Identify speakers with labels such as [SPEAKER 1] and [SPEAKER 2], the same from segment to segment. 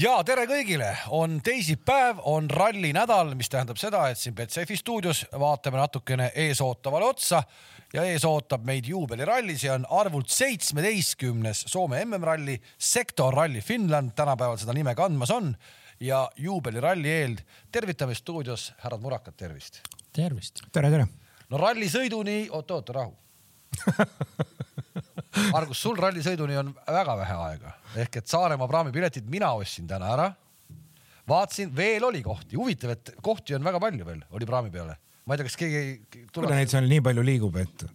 [SPEAKER 1] ja tere kõigile, on teisipäev, on rallinädal, mis tähendab seda, et siin Betsafe stuudios vaatame natukene eesootavale otsa ja ees ootab meid juubeliralli, see on arvult seitsmeteistkümnes Soome MM-ralli, Sektor Rally Finland tänapäeval seda nime kandmas on ja juubeliralli eel tervitame stuudios härrad Murakad, tervist.
[SPEAKER 2] tervist.
[SPEAKER 3] tere, tere.
[SPEAKER 1] no rallisõiduni, oot-oot, rahu Margus, sul rallisõiduni on väga vähe aega ehk et Saaremaa praamipiletid mina ostsin täna ära. vaatasin, veel oli kohti, huvitav, et kohti on väga palju veel, oli praami peale. ma ei tea, kas keegi
[SPEAKER 3] tuleb. Neid seal nii palju liigub, et.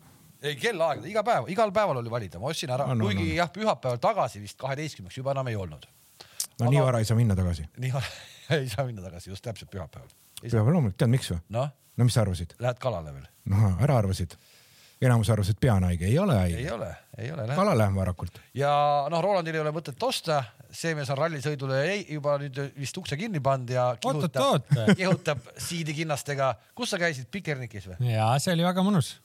[SPEAKER 1] ei, kellaaegade, iga päev, igal päeval oli valida, ma ostsin ära no,, no, kuigi no. jah, pühapäeval tagasi vist kaheteistkümneks juba enam ei olnud.
[SPEAKER 3] no Aga... nii vara ei saa minna tagasi.
[SPEAKER 1] nii vara ei saa minna tagasi, just täpselt pühapäeval.
[SPEAKER 3] pühapäeval loomulikult, tead miks või?
[SPEAKER 1] noh
[SPEAKER 3] no mis sa arvasid?
[SPEAKER 1] Lähed kalale veel?
[SPEAKER 3] no ära arvasid enamus arvas, et pea on haige, ei ole haige.
[SPEAKER 1] ei ole, ei ole.
[SPEAKER 3] kala läheb varakult.
[SPEAKER 1] ja noh, Rolandil ei ole mõtet osta, see mees on rallisõidule juba nüüd vist ukse kinni pannud ja kihutab, kihutab siidikinnastega. kus sa käisid, Pikernikis või?
[SPEAKER 2] ja see oli väga mõnus.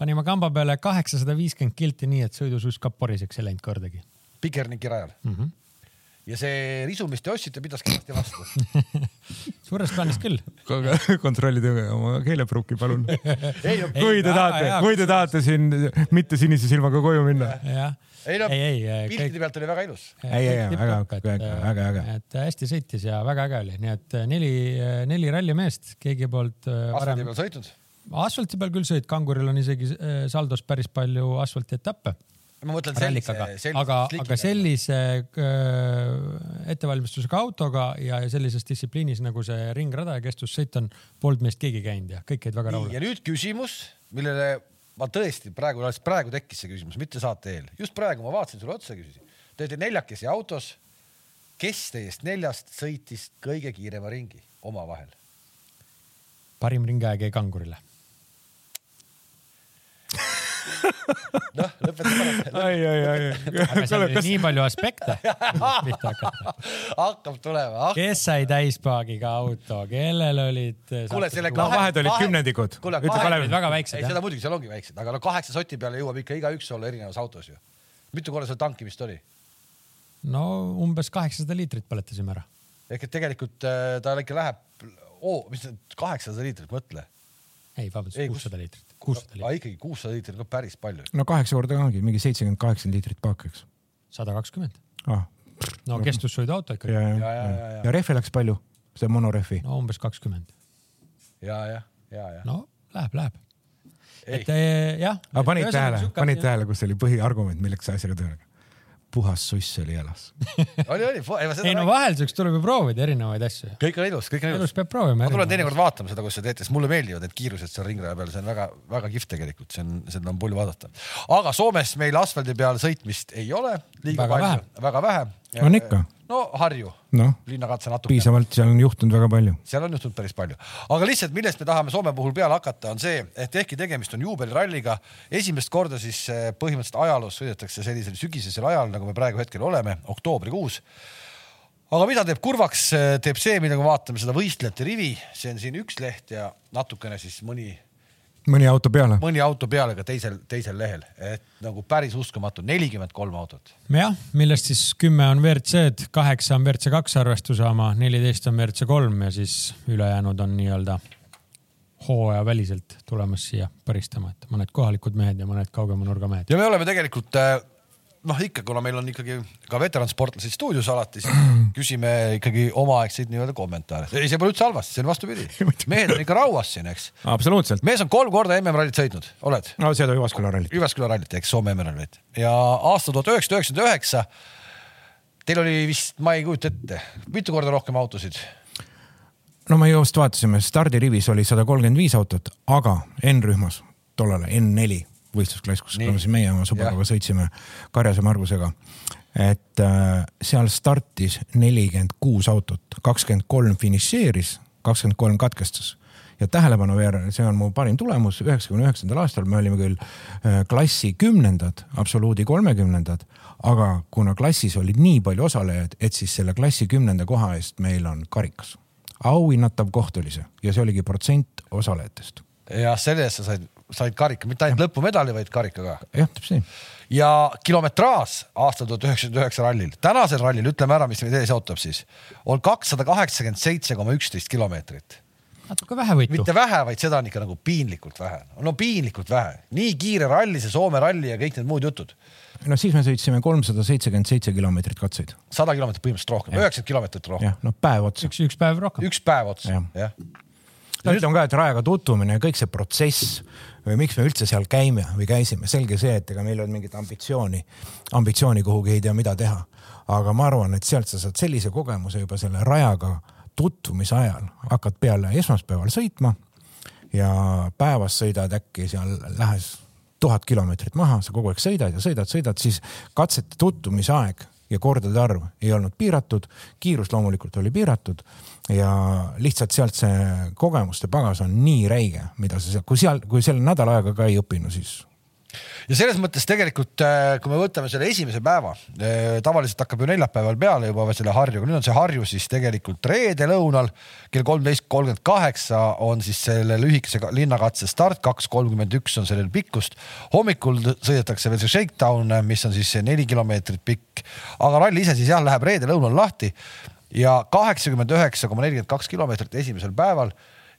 [SPEAKER 2] panime kamba peale kaheksasada viiskümmend kilti, nii et sõidususs ka poriseks ei läinud kordagi.
[SPEAKER 1] Pikerniki rajal mm? -hmm ja see risu, mis te ostsite, pidas kenasti vastu
[SPEAKER 2] suures plaanis küll.
[SPEAKER 3] kontrollige oma keelepruuki, palun. kui te tahate, kui te tahate siin mitte sinise silmaga koju minna.
[SPEAKER 1] ei no piltide pealt oli väga ilus.
[SPEAKER 3] ei, ei, väga, väga, väga äge.
[SPEAKER 2] et hästi sõitis ja väga äge oli, nii et neli, neli rallimeest keegi poolt.
[SPEAKER 1] asfaldi peal sõitnud?
[SPEAKER 2] asfalti peal küll sõit, Kanguril on isegi saldos päris palju asfaltietappe
[SPEAKER 1] ma mõtlen sellise
[SPEAKER 2] aga, aga sellise äh, ettevalmistusega autoga ja sellises distsipliinis nagu see ringrada ja kestussõit on, polnud meist keegi käinud ja kõik jäid väga rahule.
[SPEAKER 1] ja nüüd küsimus, millele ma tõesti praegu, praegu tekkis see küsimus, mitte saate eel, just praegu ma vaatasin sulle otsa, küsisin. Te olete neljakesi autos. kes teist neljast sõitis kõige kiirema ringi omavahel?
[SPEAKER 2] parim ringaeg jäi kangurile
[SPEAKER 1] noh, lõpetame ära.
[SPEAKER 3] ai, ai, ai.
[SPEAKER 2] aga seal oli nii palju aspekte, pihta hakata.
[SPEAKER 1] hakkab tulema.
[SPEAKER 2] kes sai täispaagiga auto, kellel olid.
[SPEAKER 1] kuule, selle
[SPEAKER 3] kahe. no vahed olid kümnendikud.
[SPEAKER 2] kuule, vahed olid väga väiksed.
[SPEAKER 1] ei, seda muidugi, seal ongi väiksed, aga no kaheksa soti peale jõuab ikka igaüks olla erinevas autos ju. mitu korda seal tankimist oli?
[SPEAKER 2] no umbes kaheksasada liitrit põletasime ära.
[SPEAKER 1] ehk et tegelikult äh, ta ikka läheb oh,, mis need kaheksasada liitrit, mõtle.
[SPEAKER 2] ei, vabandust, kuussada liitrit kuussada
[SPEAKER 1] liitrit. ikkagi kuussada liitrit on päris palju.
[SPEAKER 3] no kaheksa korda ongi mingi seitsekümmend, kaheksakümmend liitrit paak, eks.
[SPEAKER 2] sada kakskümmend
[SPEAKER 3] ah..
[SPEAKER 2] no kestvussõiduauto ikkagi.
[SPEAKER 3] ja, ja, ja, ja, ja. ja rehve läks palju, see monorehvi?
[SPEAKER 2] no umbes kakskümmend.
[SPEAKER 1] ja, ja, ja, ja.
[SPEAKER 2] no läheb, läheb. et eh, jah.
[SPEAKER 3] aga panid tähele, panid tähele, kus oli põhiargument, milleks see asjaga tööle? Puhas suss oli jalas
[SPEAKER 1] oli, oli.
[SPEAKER 2] ei no vahel siukest tuleb ju proovida erinevaid asju.
[SPEAKER 1] kõik on ilus, kõik on ilus.
[SPEAKER 2] elus peab proovima.
[SPEAKER 1] ma tulen teinekord vaatama seda, kus te teete, sest mulle meeldivad need kiirused seal ringraja peal, see on väga-väga kihvt tegelikult, see on, seda on palju vaadata. aga Soomes meil asfaldi peal sõitmist ei ole liiga väga palju, väga vähe.
[SPEAKER 3] on ikka
[SPEAKER 1] no Harju.
[SPEAKER 3] No,
[SPEAKER 1] linnakatse natuke.
[SPEAKER 3] piisavalt, seal on juhtunud väga palju.
[SPEAKER 1] seal on juhtunud päris palju, aga lihtsalt, millest me tahame Soome puhul peale hakata, on see, et ehkki tegemist on juubeliralliga, esimest korda siis eh, põhimõtteliselt ajaloos sõidetakse sellisel sügisesel ajal, nagu me praegu hetkel oleme, oktoobrikuus. Aga mida teeb kurvaks, eh, teeb see, mida me vaatame seda võistlejate rivi, see on siin üks leht ja natukene siis mõni
[SPEAKER 3] mõni auto peale.
[SPEAKER 1] mõni auto peale ka teisel, teisel lehel, et nagu päris uskumatu, nelikümmend kolm autot.
[SPEAKER 2] jah, millest siis kümme on WRC-d, kaheksa on WRC kaks arvestuse oma, neliteist on WRC kolm ja siis ülejäänud on nii-öelda hooajaväliselt tulemas siia paristama, et mõned kohalikud mehed ja mõned kaugema nurga mehed.
[SPEAKER 1] ja me oleme tegelikult äh, noh, ikka, kuna meil on ikkagi ka veteransportlased stuudios alati, siis küsime ikkagi omaaegseid nii-öelda kommentaare. ei, see pole üldse halvasti, see on vastupidi. mehed on ikka rauas siin, eks.
[SPEAKER 3] absoluutselt.
[SPEAKER 1] mees on kolm korda MM-rallit sõitnud, oled?
[SPEAKER 3] no seda Jyvaskyla rallit.
[SPEAKER 1] Jyvaskyla rallit, eks, Soome MM-rallit ja aasta tuhat üheksasada üheksakümmend üheksa. Teil oli vist, ma ei kujuta ette, mitu korda rohkem autosid?
[SPEAKER 3] no me just vaatasime, stardirivis oli sada kolmkümmend viis autot, aga N-rühmas tollal N4 võistlusklass, kus me siis meie oma Subaruga sõitsime Karjase Margusega. et äh, seal startis nelikümmend kuus autot, kakskümmend kolm finišeeris, kakskümmend kolm katkestas ja tähelepanu veer, see on mu parim tulemus, üheksakümne üheksandal aastal me olime küll äh, klassi kümnendad, absoluudi kolmekümnendad, aga kuna klassis oli nii palju osalejaid, et siis selle klassi kümnenda koha eest meil on karikas. auhinnatav koht oli see ja see oligi protsent osalejatest
[SPEAKER 1] jah, selle eest sa said said karika, mitte ainult lõpumedali, vaid karika ka.
[SPEAKER 3] jah, täpselt nii.
[SPEAKER 1] ja kilometraaž aastal tuhat üheksasada üheksa rallil, tänasel rallil, ütleme ära, mis meid ees ootab siis, on kakssada kaheksakümmend seitse koma üksteist kilomeetrit
[SPEAKER 2] natuke vähe võitu.
[SPEAKER 1] mitte vähe, vaid seda on ikka nagu piinlikult vähe. no piinlikult vähe, nii kiire ralli, see Soome ralli ja kõik need muud jutud.
[SPEAKER 3] no siis me sõitsime kolmsada seitsekümmend seitse kilomeetrit katseid.
[SPEAKER 1] sada kilomeetrit põhimõtteliselt rohkem, üheksakümmend kilomeetrit rohkem.
[SPEAKER 3] noh päev otsa.
[SPEAKER 2] üks, üks päev rohkem.
[SPEAKER 1] üks päev otsa, jah ja.
[SPEAKER 3] No ütleme ka, et rajaga tutvumine ja kõik see protsess või miks me üldse seal käime või käisime, selge see, et ega meil ei olnud mingit ambitsiooni, ambitsiooni kuhugi ei tea, mida teha. aga ma arvan, et sealt sa saad sellise kogemuse juba selle rajaga tutvumise ajal. Hakkad peale esmaspäeval sõitma ja päevas sõidad äkki seal lähes tuhat kilomeetrit maha, sa kogu aeg sõidad ja sõidad, sõidad, siis katsete tutvumise aeg ja kordade arv ei olnud piiratud, kiirus loomulikult oli piiratud ja lihtsalt sealt see kogemuste pagas on nii räige, mida sa seal, kui seal, kui selle nädala aega ka ei õppinud, siis
[SPEAKER 1] ja selles mõttes tegelikult, äh, kui me võtame selle esimese päeva, äh, tavaliselt hakkab ju neljapäeval peale juba selle Harjuga, nüüd on see Harju siis tegelikult reede lõunal kell kolmteist kolmkümmend kaheksa on siis selle lühikese linnakatse start, kaks kolmkümmend üks on sellel pikkust. hommikul sõidetakse veel see shakedown, mis on siis neli kilomeetrit pikk, aga ralli ise siis jah, läheb reede lõunal lahti ja kaheksakümmend üheksa koma nelikümmend kaks kilomeetrit esimesel päeval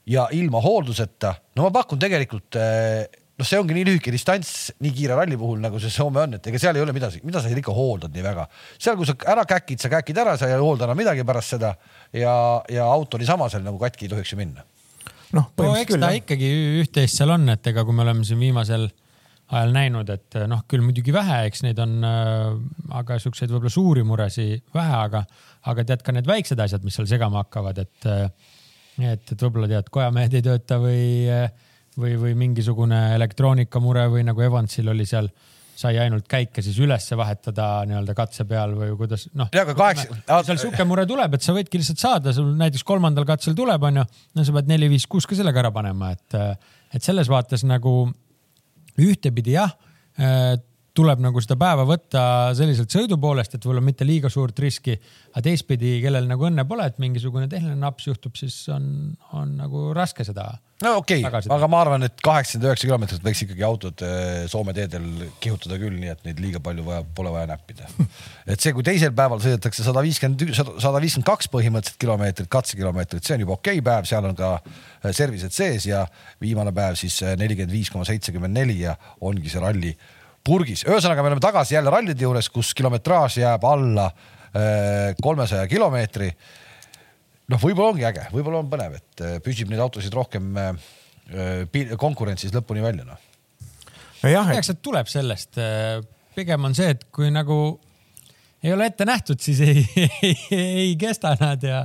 [SPEAKER 1] ja ilma hoolduseta. no ma pakun tegelikult äh, noh, see ongi nii lühike distants nii kiire ralli puhul, nagu see Soome on, et ega seal ei ole midagi, mida sa seal ikka hooldad nii väga. seal, kui sa ära käkid, sa käkid ära, sa ei hoolda enam midagi pärast seda ja, ja auto niisama seal nagu katki ei tohiks ju minna.
[SPEAKER 2] noh, no, eks ta ikkagi üht-teist seal on, et ega kui me oleme siin viimasel ajal näinud, et noh, küll muidugi vähe, eks neid on äh,, aga siukseid võib-olla suuri muresid vähe, aga, aga tead ka need väiksed asjad, mis seal segama hakkavad, et, et, et võib-olla tead, kojamehed ei tööta või või, või mingisugune elektroonikamure või nagu Evansil oli seal, sai ainult käike siis ülesse vahetada nii-öelda katse peal või kuidas noh.
[SPEAKER 1] kaheksa.
[SPEAKER 2] seal sihuke mure tuleb, et sa võidki lihtsalt saada, sul näiteks kolmandal katsel tuleb, onju, no sa pead neli, viis, kuus ka sellega ära panema, et, et selles vaates nagu ühtepidi jah tuleb nagu seda päeva võtta selliselt sõidu poolest, et võib-olla mitte liiga suurt riski. aga teistpidi, kellel nagu õnne pole, et mingisugune tehniline naps juhtub, siis on, on nagu raske seda.
[SPEAKER 1] No okei okay., aga ma arvan, et kaheksakümmend üheksa kilomeetrit võiks ikkagi autod eh, Soome teedel kihutada küll, nii et neid liiga palju vaja, pole vaja näppida. et see, kui teisel päeval sõidetakse sada viiskümmend, sada viiskümmend kaks põhimõtteliselt kilomeetrit, katsekilomeetrit, see on juba okei okay päev, seal on ka eh, servised sees ja viimane päev siis eh, nelikümmend viis koma seitsekümmend neli ja ongi see ralli purgis. ühesõnaga, me oleme tagasi jälle rallide juures, kus kilometraaž jääb alla äh, kolmesaja kilomeetri. Noh, võib-olla ongi äge, võib-olla on põnev, et äh, püsib neid autosid rohkem äh, konkurentsis lõpuni välja, noh.
[SPEAKER 2] nojah, eks see tuleb sellest. pigem on see, et kui nagu ei ole ette nähtud, siis ei, ei, ei kesta nad ja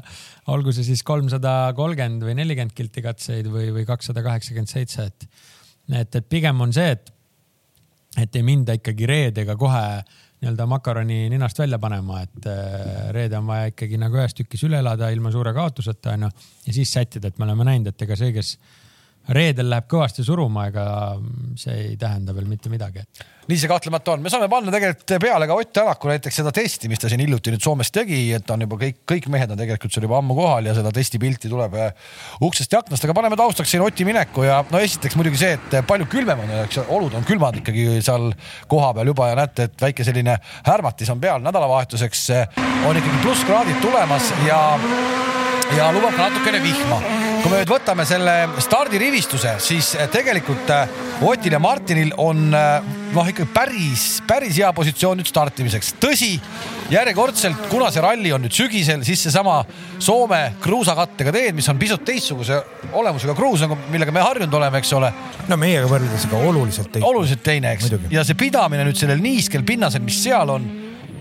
[SPEAKER 2] olgu see siis kolmsada kolmkümmend või nelikümmend kilti katseid või, või kakssada kaheksakümmend seitse, et, et, et pigem on see, et et ei minda ikkagi reedega kohe nii-öelda makaroni ninast välja panema, et äh, reede on vaja ikkagi nagu ühes tükis üle elada ilma suure kaotuseta onju. Ja siis sättida, et me oleme näinud, et ega see, kes reedel läheb kõvasti suruma, ega see ei tähenda veel mitte midagi.
[SPEAKER 1] nii see kahtlemata on, me saame panna tegelikult peale ka Ott Tänaku näiteks seda testi, mis ta siin hiljuti nüüd Soomes tegi, et ta on juba kõik, kõik mehed on tegelikult seal juba ammu kohal ja seda testipilti tuleb äh, uksest ja aknast, aga paneme taustaks siin Oti mineku ja no esiteks muidugi see, et palju külmem on, eks olud on külmad ikkagi seal kohapeal juba ja näete, et väike selline härmatis on peal. Nädalavahetuseks on ikkagi plusskraadid tulemas ja ja lubab natukene vihma kui me nüüd võtame selle stardirivistuse, siis eh, tegelikult eh, Otil ja Martinil on eh, noh, ikka päris, päris hea positsioon nüüd startimiseks. tõsi, järjekordselt, kuna see ralli on nüüd sügisel, siis seesama Soome kruusakattega teed, mis on pisut teistsuguse olemusega kruus, nagu millega me harjunud oleme, eks ole.
[SPEAKER 3] no meiega võrreldes ikka oluliselt
[SPEAKER 1] teine. oluliselt teine, eks. ja see pidamine nüüd sellel niiskel pinnasel, mis seal on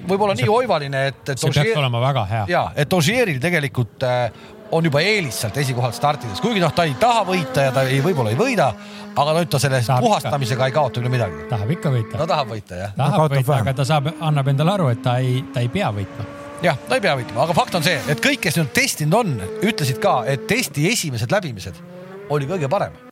[SPEAKER 1] võib-olla nii oivaline, et, et.
[SPEAKER 2] see peaks olema väga hea.
[SPEAKER 1] ja, et Ožeeril tegelikult äh, on juba eelis sealt esikohalt startides, kuigi noh, ta ei taha võita ja ta ei, võib-olla ei võida, aga nüüd ta selle tahab puhastamisega ikka. ei kaota küll midagi.
[SPEAKER 2] tahab ikka võita.
[SPEAKER 1] no tahab võita jah.
[SPEAKER 2] tahab no, võita, aga ta saab, annab endale aru, et ta ei, ta ei pea võitma.
[SPEAKER 1] jah, ta ei pea võitma, aga fakt on see, et kõik, kes nüüd testinud on, ütlesid ka, et testi esimesed läbimised oli kõige parem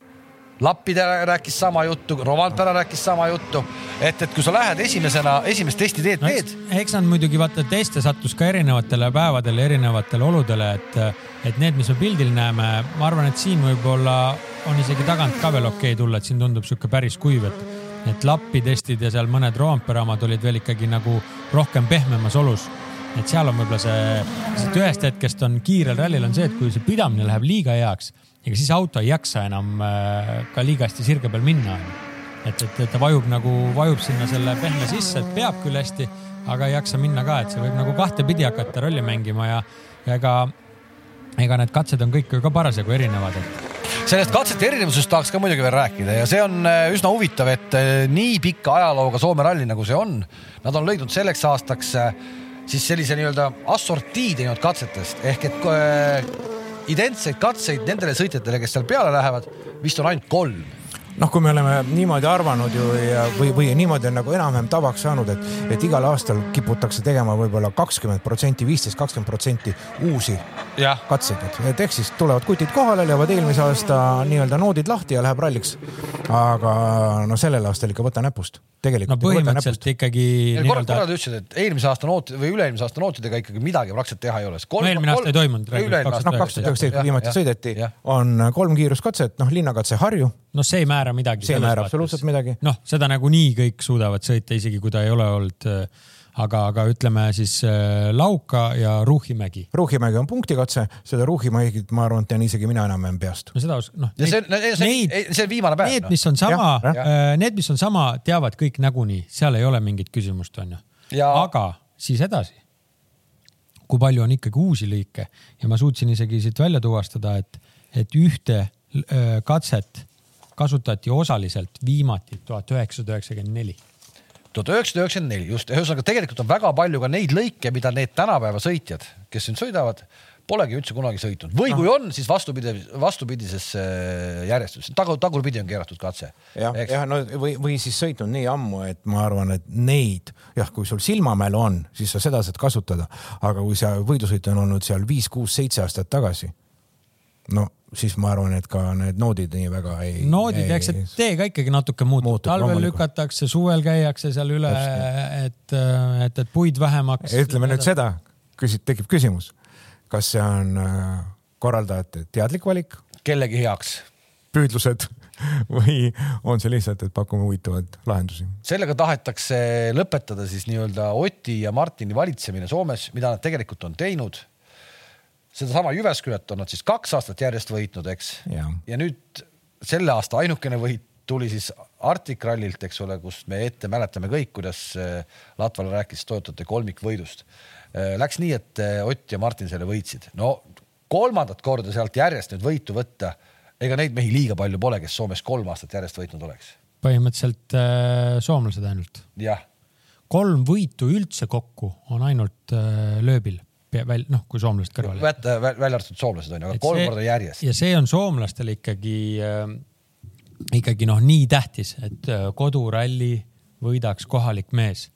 [SPEAKER 1] Lappide rääkis sama juttu, Romantpera rääkis sama juttu, et, et kui sa lähed esimesena, esimest testi teed,
[SPEAKER 2] no,
[SPEAKER 1] teed
[SPEAKER 2] eks, nad muidugi vaata teste sattus ka erinevatele päevadele, erinevatele oludele, et, et need, mis me pildil näeme, ma arvan, et siin võib-olla on isegi tagant ka veel okei okay tulla, et siin tundub sihuke päris kuiv, et, et lappi testid ja seal mõned Roompere omad olid veel ikkagi nagu rohkem pehmemas olus. et seal on võib-olla see, siit ühest hetkest on kiirel rallil on see, et kui see pidamine läheb liiga heaks, ega siis auto ei jaksa enam äh, ka liiga hästi sirge peal minna et, et, et ta vajub nagu, vajub sinna selle pehme sisse, et peab küll hästi, aga ei jaksa minna ka, et see võib nagu kahtepidi hakata rolli mängima ja, ja ega, ega need katsed on kõik ju ka parasjagu erinevad, et.
[SPEAKER 1] Sellest katsete erinevusest tahaks ka muidugi veel rääkida ja see on äh, üsna huvitav, et äh, nii pika ajalooga Soome ralli nagu see on, nad on leidnud selleks aastaks siis sellise nii-öelda assortii teinud katsetest. Ehk et identseid katseid nendele sõitjatele, kes seal peale lähevad, vist on ainult kolm.
[SPEAKER 3] Noh, kui me oleme niimoodi arvanud ju ja, või, või niimoodi on nagu enam-vähem tavaks saanud, et, et igal aastal kiputakse tegema võib-olla kakskümmend protsenti, viisteist, kakskümmend protsenti uusi
[SPEAKER 1] jah,
[SPEAKER 3] katseid, et, et ehk siis tulevad kutid kohale, löövad eelmise aasta nii-öelda noodid lahti ja läheb ralliks. aga no sellel aastal ikka võta näpust, tegelikult võta
[SPEAKER 2] põhimõtteliselt
[SPEAKER 3] näpust.
[SPEAKER 2] ikkagi
[SPEAKER 1] korra, korra
[SPEAKER 2] nii-öelda
[SPEAKER 1] te ütlesite, et eelmise aasta noot või üle-eelmise aasta nootidega ikkagi midagi praktiliselt teha ei ole.
[SPEAKER 2] No eelmine aasta ei toimunud,
[SPEAKER 3] noh, kaks tuhat üheksateist, kui viimati sõideti on kolm kiiruskatset, noh linnakatse Harju,
[SPEAKER 2] noh, see ei määra midagi.
[SPEAKER 3] see ei määra absoluutselt midagi.
[SPEAKER 2] noh, seda nagunii kõik suudavad sõita, isegi kui ta ei ole olnud. aga, aga ütleme siis äh, Lauka ja Ruuhimägi.
[SPEAKER 3] Ruuhimägi on punktikatse, seda Ruuhimägi, ma arvan, tean isegi mina enam-vähem peast.
[SPEAKER 2] no seda, noh.
[SPEAKER 1] ja see, see, see on viimane päev.
[SPEAKER 2] Need, mis on sama
[SPEAKER 3] Jah,,
[SPEAKER 2] need, mis on sama, teavad kõik nagunii, seal ei ole mingit küsimust, onju. Aga siis edasi. kui palju on ikkagi uusi lõike ja ma suutsin isegi siit välja tuvastada, et, et ühte öö, katset kasutati osaliselt viimati tuhat üheksasada üheksakümmend neli.
[SPEAKER 1] Tuhat üheksasada üheksakümmend neli, just, ühesõnaga tegelikult on väga palju ka neid lõike, mida need tänapäeva sõitjad, kes siin sõidavad, polegi üldse kunagi sõitnud. Või kui on, siis vastupidi, vastupidises äh, järjestuses, tagu, tagurpidi on keeratud katse.
[SPEAKER 3] jah, jah, no või, või siis sõitnud nii ammu, et ma arvan, et neid jah, kui sul silmamälu on, siis sa seda saad kasutada, aga kui see võidusõit on olnud seal viis, kuus, seitse aastat tagasi, no siis ma arvan, et ka need noodid nii väga ei.
[SPEAKER 2] noodid, eks see tee ka ikkagi natuke muutub,
[SPEAKER 3] Muutub,
[SPEAKER 2] talvel lükatakse, suvel käiakse seal üle, et, et, et puid vähemaks.
[SPEAKER 3] ütleme nüüd seda, küsid, tekib küsimus, kas see on äh, korraldajate teadlik valik,
[SPEAKER 1] kellegi heaks.
[SPEAKER 3] püüdlused või on see lihtsalt, et pakume huvitavaid lahendusi?
[SPEAKER 1] sellega tahetakse lõpetada siis nii-öelda Oti ja Martini valitsemine Soomes, mida nad tegelikult on teinud. Sedasama Jyväskülat on nad siis kaks aastat järjest võitnud, eks. Ja nüüd selle aasta ainukene võit tuli siis Arctic Rallilt, eks ole, kus me ette mäletame kõik, kuidas äh, Latval rääkis Toyotate kolmikvõidust. Läks nii, et äh, Ott ja Martin selle võitsid. no kolmandat korda sealt järjest nüüd võitu võtta, ega neid mehi liiga palju pole, kes Soomes kolm aastat järjest võitnud oleks.
[SPEAKER 2] põhimõtteliselt soomlased ainult.
[SPEAKER 1] jah
[SPEAKER 2] kolm võitu üldse kokku on ainult lööbil, väl-, noh, kui soomlased kõrvale.
[SPEAKER 1] välja, välja arvatud soomlased on ju, aga kolm korda järjest.
[SPEAKER 2] ja see on soomlastele ikkagi äh,, ikkagi noh, nii tähtis, et äh, koduralli võidaks kohalik mees.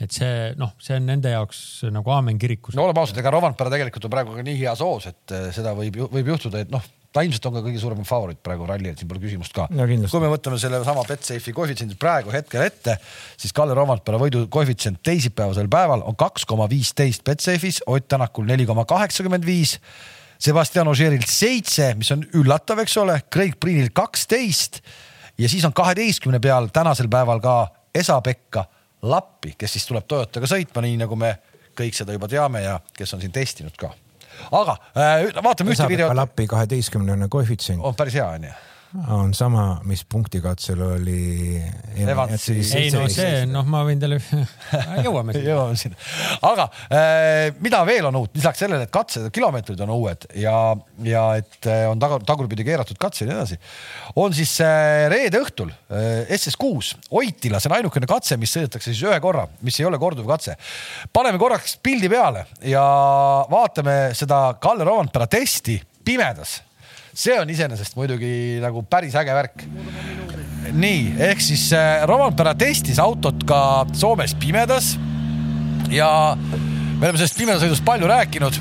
[SPEAKER 2] et see noh, see on nende jaoks nagu aamen kirikus
[SPEAKER 1] no oleme ausad, ega Rovanpera tegelikult on praegu ka nii heas hoos, et äh, seda võib, võib juhtuda, et noh, ta ilmselt on ka kõige suurem favoriit praegu rallil, siin pole küsimust ka.
[SPEAKER 3] No
[SPEAKER 1] kui me võtame sellesama Betsafe'i koefitsiendi praegu hetkel ette, siis Kalle Rovanpera võidu koefitsient teisipäevasel päeval on kaks koma viisteist Betsafe'is, Ott Tänakul neli koma kaheksakümmend viis. Sebastian Ožeerilt seitse, mis on üllatav, eks ole, Craig Priinil kaksteist ja siis on kaheteistkümne peal tänasel päeval ka Esa-Pekka Lappi, kes siis tuleb Toyotaga sõitma, nii nagu me kõik seda juba teame ja kes on siin testinud ka. Aga äh, vaatame ühte videot,
[SPEAKER 3] lappi kaheteistkümnene koefitsient
[SPEAKER 1] on päris hea onju.
[SPEAKER 3] On sama, mis punktikatsel oli.
[SPEAKER 2] Ei no see, noh, ma võin teile, jõuame sinna.
[SPEAKER 1] jõuame sinna, aga äh, mida veel on uut, lisaks sellele, et katsed, kilomeetrid on uued ja, ja et äh, on tagur, tagurpidi keeratud katse ja nii edasi, on siis äh, reede õhtul äh, SS6 Oitila, see on ainukene katse, mis sõidetakse siis ühe korra, mis ei ole korduv katse. paneme korraks pildi peale ja vaatame seda Kalle Rovanpera testi pimedas see on iseenesest muidugi nagu päris äge värk. nii, ehk siis äh, Rovanpera testis autot ka Soomes pimedas ja me oleme sellest pimedasõidust palju rääkinud.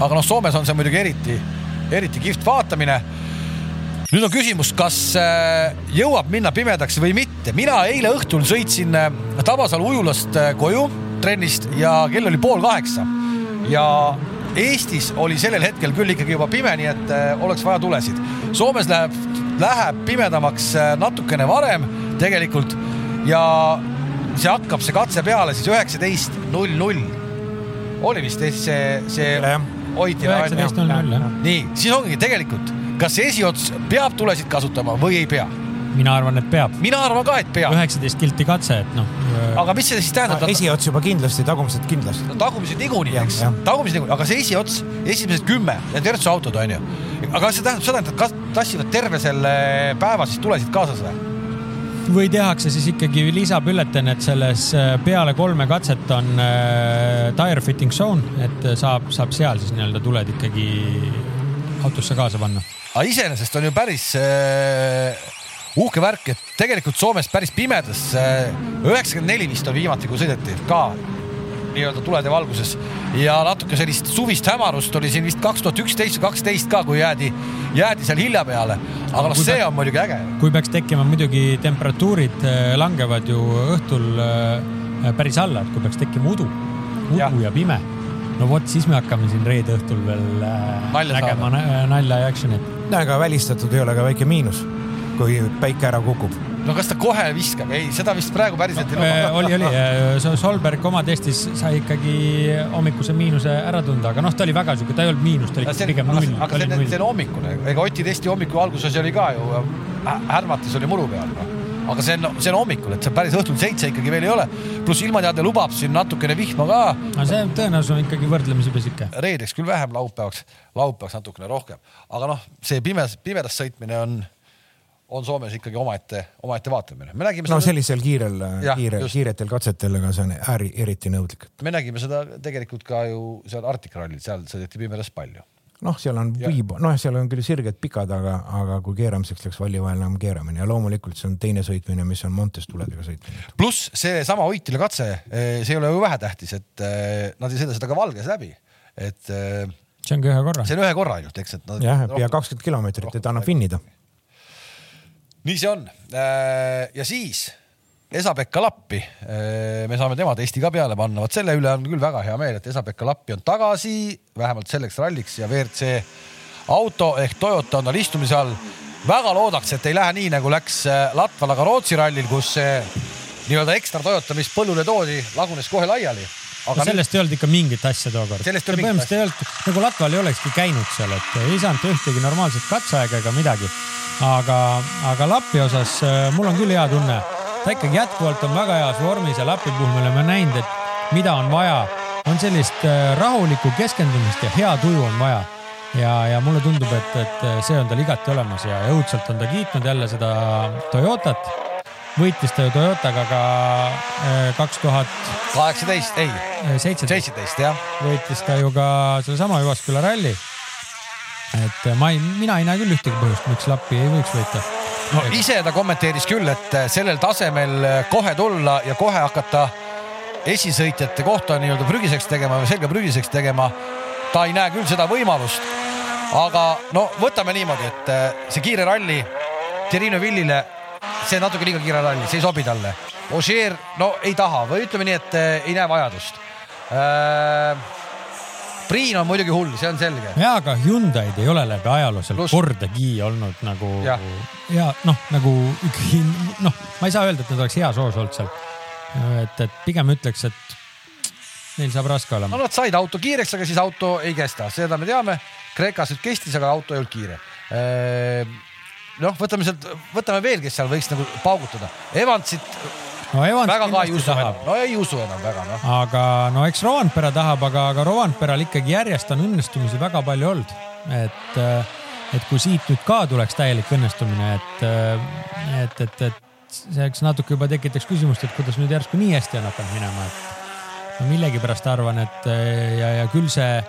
[SPEAKER 1] aga noh, Soomes on see muidugi eriti, eriti kihvt vaatamine. nüüd on küsimus, kas äh, jõuab minna pimedaks või mitte. mina eile õhtul sõitsin äh, Tabasalu ujulast koju trennist ja kell oli pool kaheksa ja Eestis oli sellel hetkel küll ikkagi juba pime, nii et oleks vaja tulesid. Soomes läheb, läheb pimedamaks natukene varem tegelikult ja see hakkab, see katse peale siis üheksateist null null. oli vist see, see hoiti.
[SPEAKER 2] üheksateist null null jah.
[SPEAKER 1] nii, siis ongi tegelikult kas esiots peab tulesid kasutama või ei pea?
[SPEAKER 2] Mina arvan, et peab.
[SPEAKER 1] mina arvan ka, et peab.
[SPEAKER 2] üheksateist kilti katse, et noh.
[SPEAKER 1] aga mis see siis tähendab?
[SPEAKER 3] esiots juba kindlasti, tagumised kindlasti.
[SPEAKER 1] no tagumised niikuinii, eks. tagumised niikuinii, aga see esiots, esimesed kümme, need Virtsu autod on ju. aga kas see tähendab seda, et nad tassivad terve selle päeva siis tulesid kaasas või?
[SPEAKER 2] või tehakse siis ikkagi lisabülletin, et selles äh, peale kolme katset on äh, tire fitting zone, et saab, saab seal siis nii-öelda tuled ikkagi autosse kaasa panna
[SPEAKER 1] aga iseenesest on ju päris äh, uhke värk, et tegelikult Soomes päris pimedas äh,, üheksakümmend neli vist on viimati, kui sõideti ka nii-öelda tulede valguses ja natuke sellist suvist hämarust oli siin vist kaks tuhat üksteist või kaksteist ka, kui jäädi, jäädi seal hilja peale. aga noh, see on muidugi äge.
[SPEAKER 2] kui peaks tekkima muidugi temperatuurid äh, langevad ju õhtul äh, päris alla, et kui peaks tekkima udu, udu ja, ja pime no vot, siis me hakkame siin reede õhtul veel äh, nalja nägema nalja ja action'it.
[SPEAKER 3] aga välistatud ei ole ka väike miinus, kui päike ära kukub
[SPEAKER 1] no kas ta kohe viskab, ei, seda vist praegu päriselt
[SPEAKER 2] no, ei luba. oli, oli, äh, Solberg oma testis sai ikkagi hommikuse miinuse ära tunda, aga noh, ta oli väga sihuke, ta ei olnud miinus, ta oli see, pigem null.
[SPEAKER 1] aga see, see on hommikune, ega Oti testi hommiku alguses oli ka ju, äh, härmates oli muru peal no aga see on, see on hommikul, et see päris õhtul seitse ikkagi veel ei ole. pluss ilmateade lubab siin natukene vihma ka.
[SPEAKER 2] aga see tõenäosus on ikkagi võrdlemisi pisike.
[SPEAKER 1] reedeks küll vähem, laupäevaks, laupäevaks natukene rohkem, aga noh, see pimes, pimedas sõitmine on, on Soomes ikkagi omaette, omaette vaatamine. me nägime.
[SPEAKER 3] no seda... sellisel kiirel, kiire, kiiretel katsetel, aga see on äri, eriti nõudlik.
[SPEAKER 1] me nägime seda tegelikult ka ju seal Arktika rallil, seal sõideti pimedas palju
[SPEAKER 3] noh, seal on viib, noh, seal on küll sirged pikad, aga, aga kui keeramiseks läks valli vahel enam keeramine ja loomulikult see on teine sõitmine, mis on Montes tuledega sõitmine.
[SPEAKER 1] pluss seesama Oitile katse, eh, see ei ole ju vähetähtis, et eh, nad ei sõida seda ka Valges läbi, et. Eh,
[SPEAKER 2] see on ka ühe korra.
[SPEAKER 1] see on ühe korra ainult, eks, et
[SPEAKER 3] nad. jah, pea kakskümmend kilomeetrit, et annab finnida.
[SPEAKER 1] Nii see on ja siis Esa-Pekka Lappi. me saame tema testi ka peale panna, vot selle üle on küll väga hea meel, et Esa-Pekka Lappi on tagasi, vähemalt selleks ralliks ja WRC auto ehk Toyota on tal istumise all. väga loodaks, et ei lähe nii, nagu läks Latval, aga Rootsi rallil, kus see nii-öelda ekstra Toyota, mis põllule toodi, lagunes kohe laiali.
[SPEAKER 2] aga no sellest nüüd... ei olnud ikka mingit asja tookord. põhimõtteliselt ei olnud, nagu Latval ei olekski käinud seal, et ei saanud ühtegi normaalset katseaega ega midagi. Aga, aga Lappi osas mul on küll hea tunne ta ikkagi jätkuvalt on väga heas vormis ja Lapi puhul me oleme näinud, et mida on vaja, on sellist äh, rahulikku keskendumist ja hea tuju on vaja. ja, ja mulle tundub, et, et see on tal igati olemas ja õudselt on ta kiitnud jälle seda Toyotat. võitis ta ju Toyotaga ka äh, kaks tuhat.
[SPEAKER 1] kaheksateist, ei.
[SPEAKER 2] Äh, seitseteist,
[SPEAKER 1] jah.
[SPEAKER 2] võitis ta ju ka sellesama Jyvaskyla ralli. Et ma ei, mina ei näe küll ühtegi põhjust, miks Lappi ei võiks võita
[SPEAKER 1] no ise ta kommenteeris küll, et äh, sellel tasemel äh, kohe tulla ja kohe hakata esisõitjate kohta nii-öelda prügiseks tegema või selga prügiseks tegema. ta ei näe küll seda võimalust. aga no võtame niimoodi, et äh, see kiire ralli Terino Villile, see natuke liiga kiire ralli, see ei sobi talle. Ožeer, no ei taha või ütleme nii, et ei näe vajadust äh, Priin on muidugi hull, see on selge.
[SPEAKER 2] ja, aga Hyundai'd ei ole läbi ajaloo seal Plus... kordagi olnud nagu ja, ja noh, nagu noh, ma ei saa öelda, et nad oleks heas hoos olnud seal. et, et pigem ütleks, et neil saab raske olema.
[SPEAKER 1] no nad said auto kiireks, aga siis auto ei kesta, seda me teame. Kreekas nüüd kestis, aga auto ei olnud kiire ehm, noh, võtame sealt, võtame veel, kes seal võiks nagu paugutada. Evansit
[SPEAKER 2] no Evans
[SPEAKER 1] väga ka ei usu tahab. enam, no ei usu enam väga noh.
[SPEAKER 2] aga no eks Rovanpera tahab, aga, aga Rovanperal ikkagi järjest on õnnestumisi väga palju olnud, et, et kui siit nüüd ka tuleks täielik õnnestumine, et, et, et, et see eks natuke juba tekitaks küsimust, et kuidas nüüd järsku nii hästi on hakanud minema, et ma millegipärast arvan, et ja, ja küll see,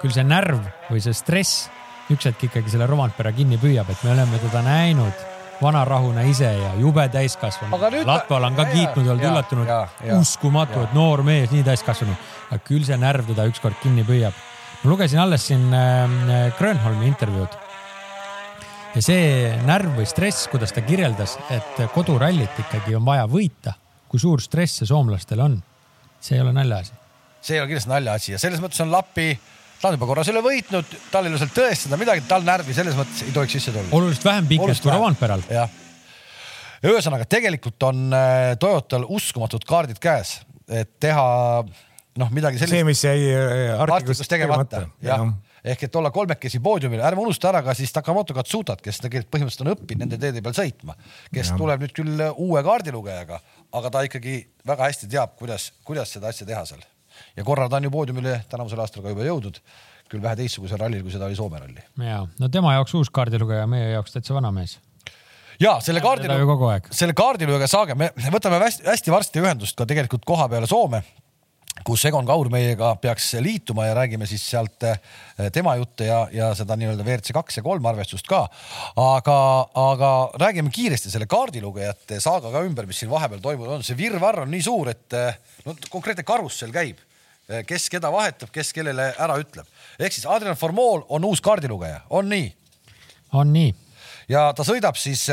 [SPEAKER 2] küll see närv või see stress üks hetk ikkagi selle Rovanpera kinni püüab, et me oleme teda näinud vanarahuna ise ja jube täiskasvanu. Latval on ka ja, kiitnud olnud üllatunud, uskumatu, et noor mees, nii täiskasvanu. aga küll see närv teda ükskord kinni püüab. ma lugesin alles siin äh, Grönholmi intervjuud. ja see närv või stress, kuidas ta kirjeldas, et kodurallit ikkagi on vaja võita, kui suur stress see soomlastel on, see ei ole naljaasi.
[SPEAKER 1] see ei ole kindlasti naljaasi ja selles mõttes on Lappi, ta on juba korra selle võitnud, tal ei ole seal tõestada midagi, tal närvi selles mõttes ei tohiks sisse tulla.
[SPEAKER 2] oluliselt vähem pinget kui Rovanperal.
[SPEAKER 1] jah. ühesõnaga, tegelikult on äh, Toyotal uskumatud kaardid käes, et teha noh, midagi sellist.
[SPEAKER 3] see, mis jäi äh,
[SPEAKER 1] artiklis tegemata, jah ja ehk et olla kolmekesi poodiumil, ärme unusta ära ka siis Takamoto Katsutat, kes tegelikult põhimõtteliselt on õppinud nende teede peal sõitma, kes ja. tuleb nüüd küll uue kaardilugejaga, aga ta ikkagi väga hästi teab, kuidas, kuidas seda asja teha seal. Ja korra ta on ju poodiumile tänavusel aastal ka juba jõudnud, küll vähe teistsugusel rallil, kui seda oli Soome ralli.
[SPEAKER 2] ja, no tema jaoks uus kaardilugeja, meie jaoks täitsa vana mees.
[SPEAKER 1] Ja selle kaardilugeja, selle kaardilugeja saage, me võtame hästi, hästi varsti ühendust ka tegelikult koha peale Soome kus Egon Kaur meiega peaks liituma ja räägime siis sealt eh, tema jutte ja, ja seda nii-öelda WRC kaks ja kolm arvestust ka. aga, aga räägime kiiresti selle kaardilugejate saaga ka ümber, mis siin vahepeal toimunud on, see virvarr on nii suur, et eh, no konkreetne karussell käib, kes keda vahetab, kes kellele ära ütleb. ehk siis Adrian Formool on uus kaardilugeja, on nii?
[SPEAKER 2] on nii.
[SPEAKER 1] ja ta sõidab siis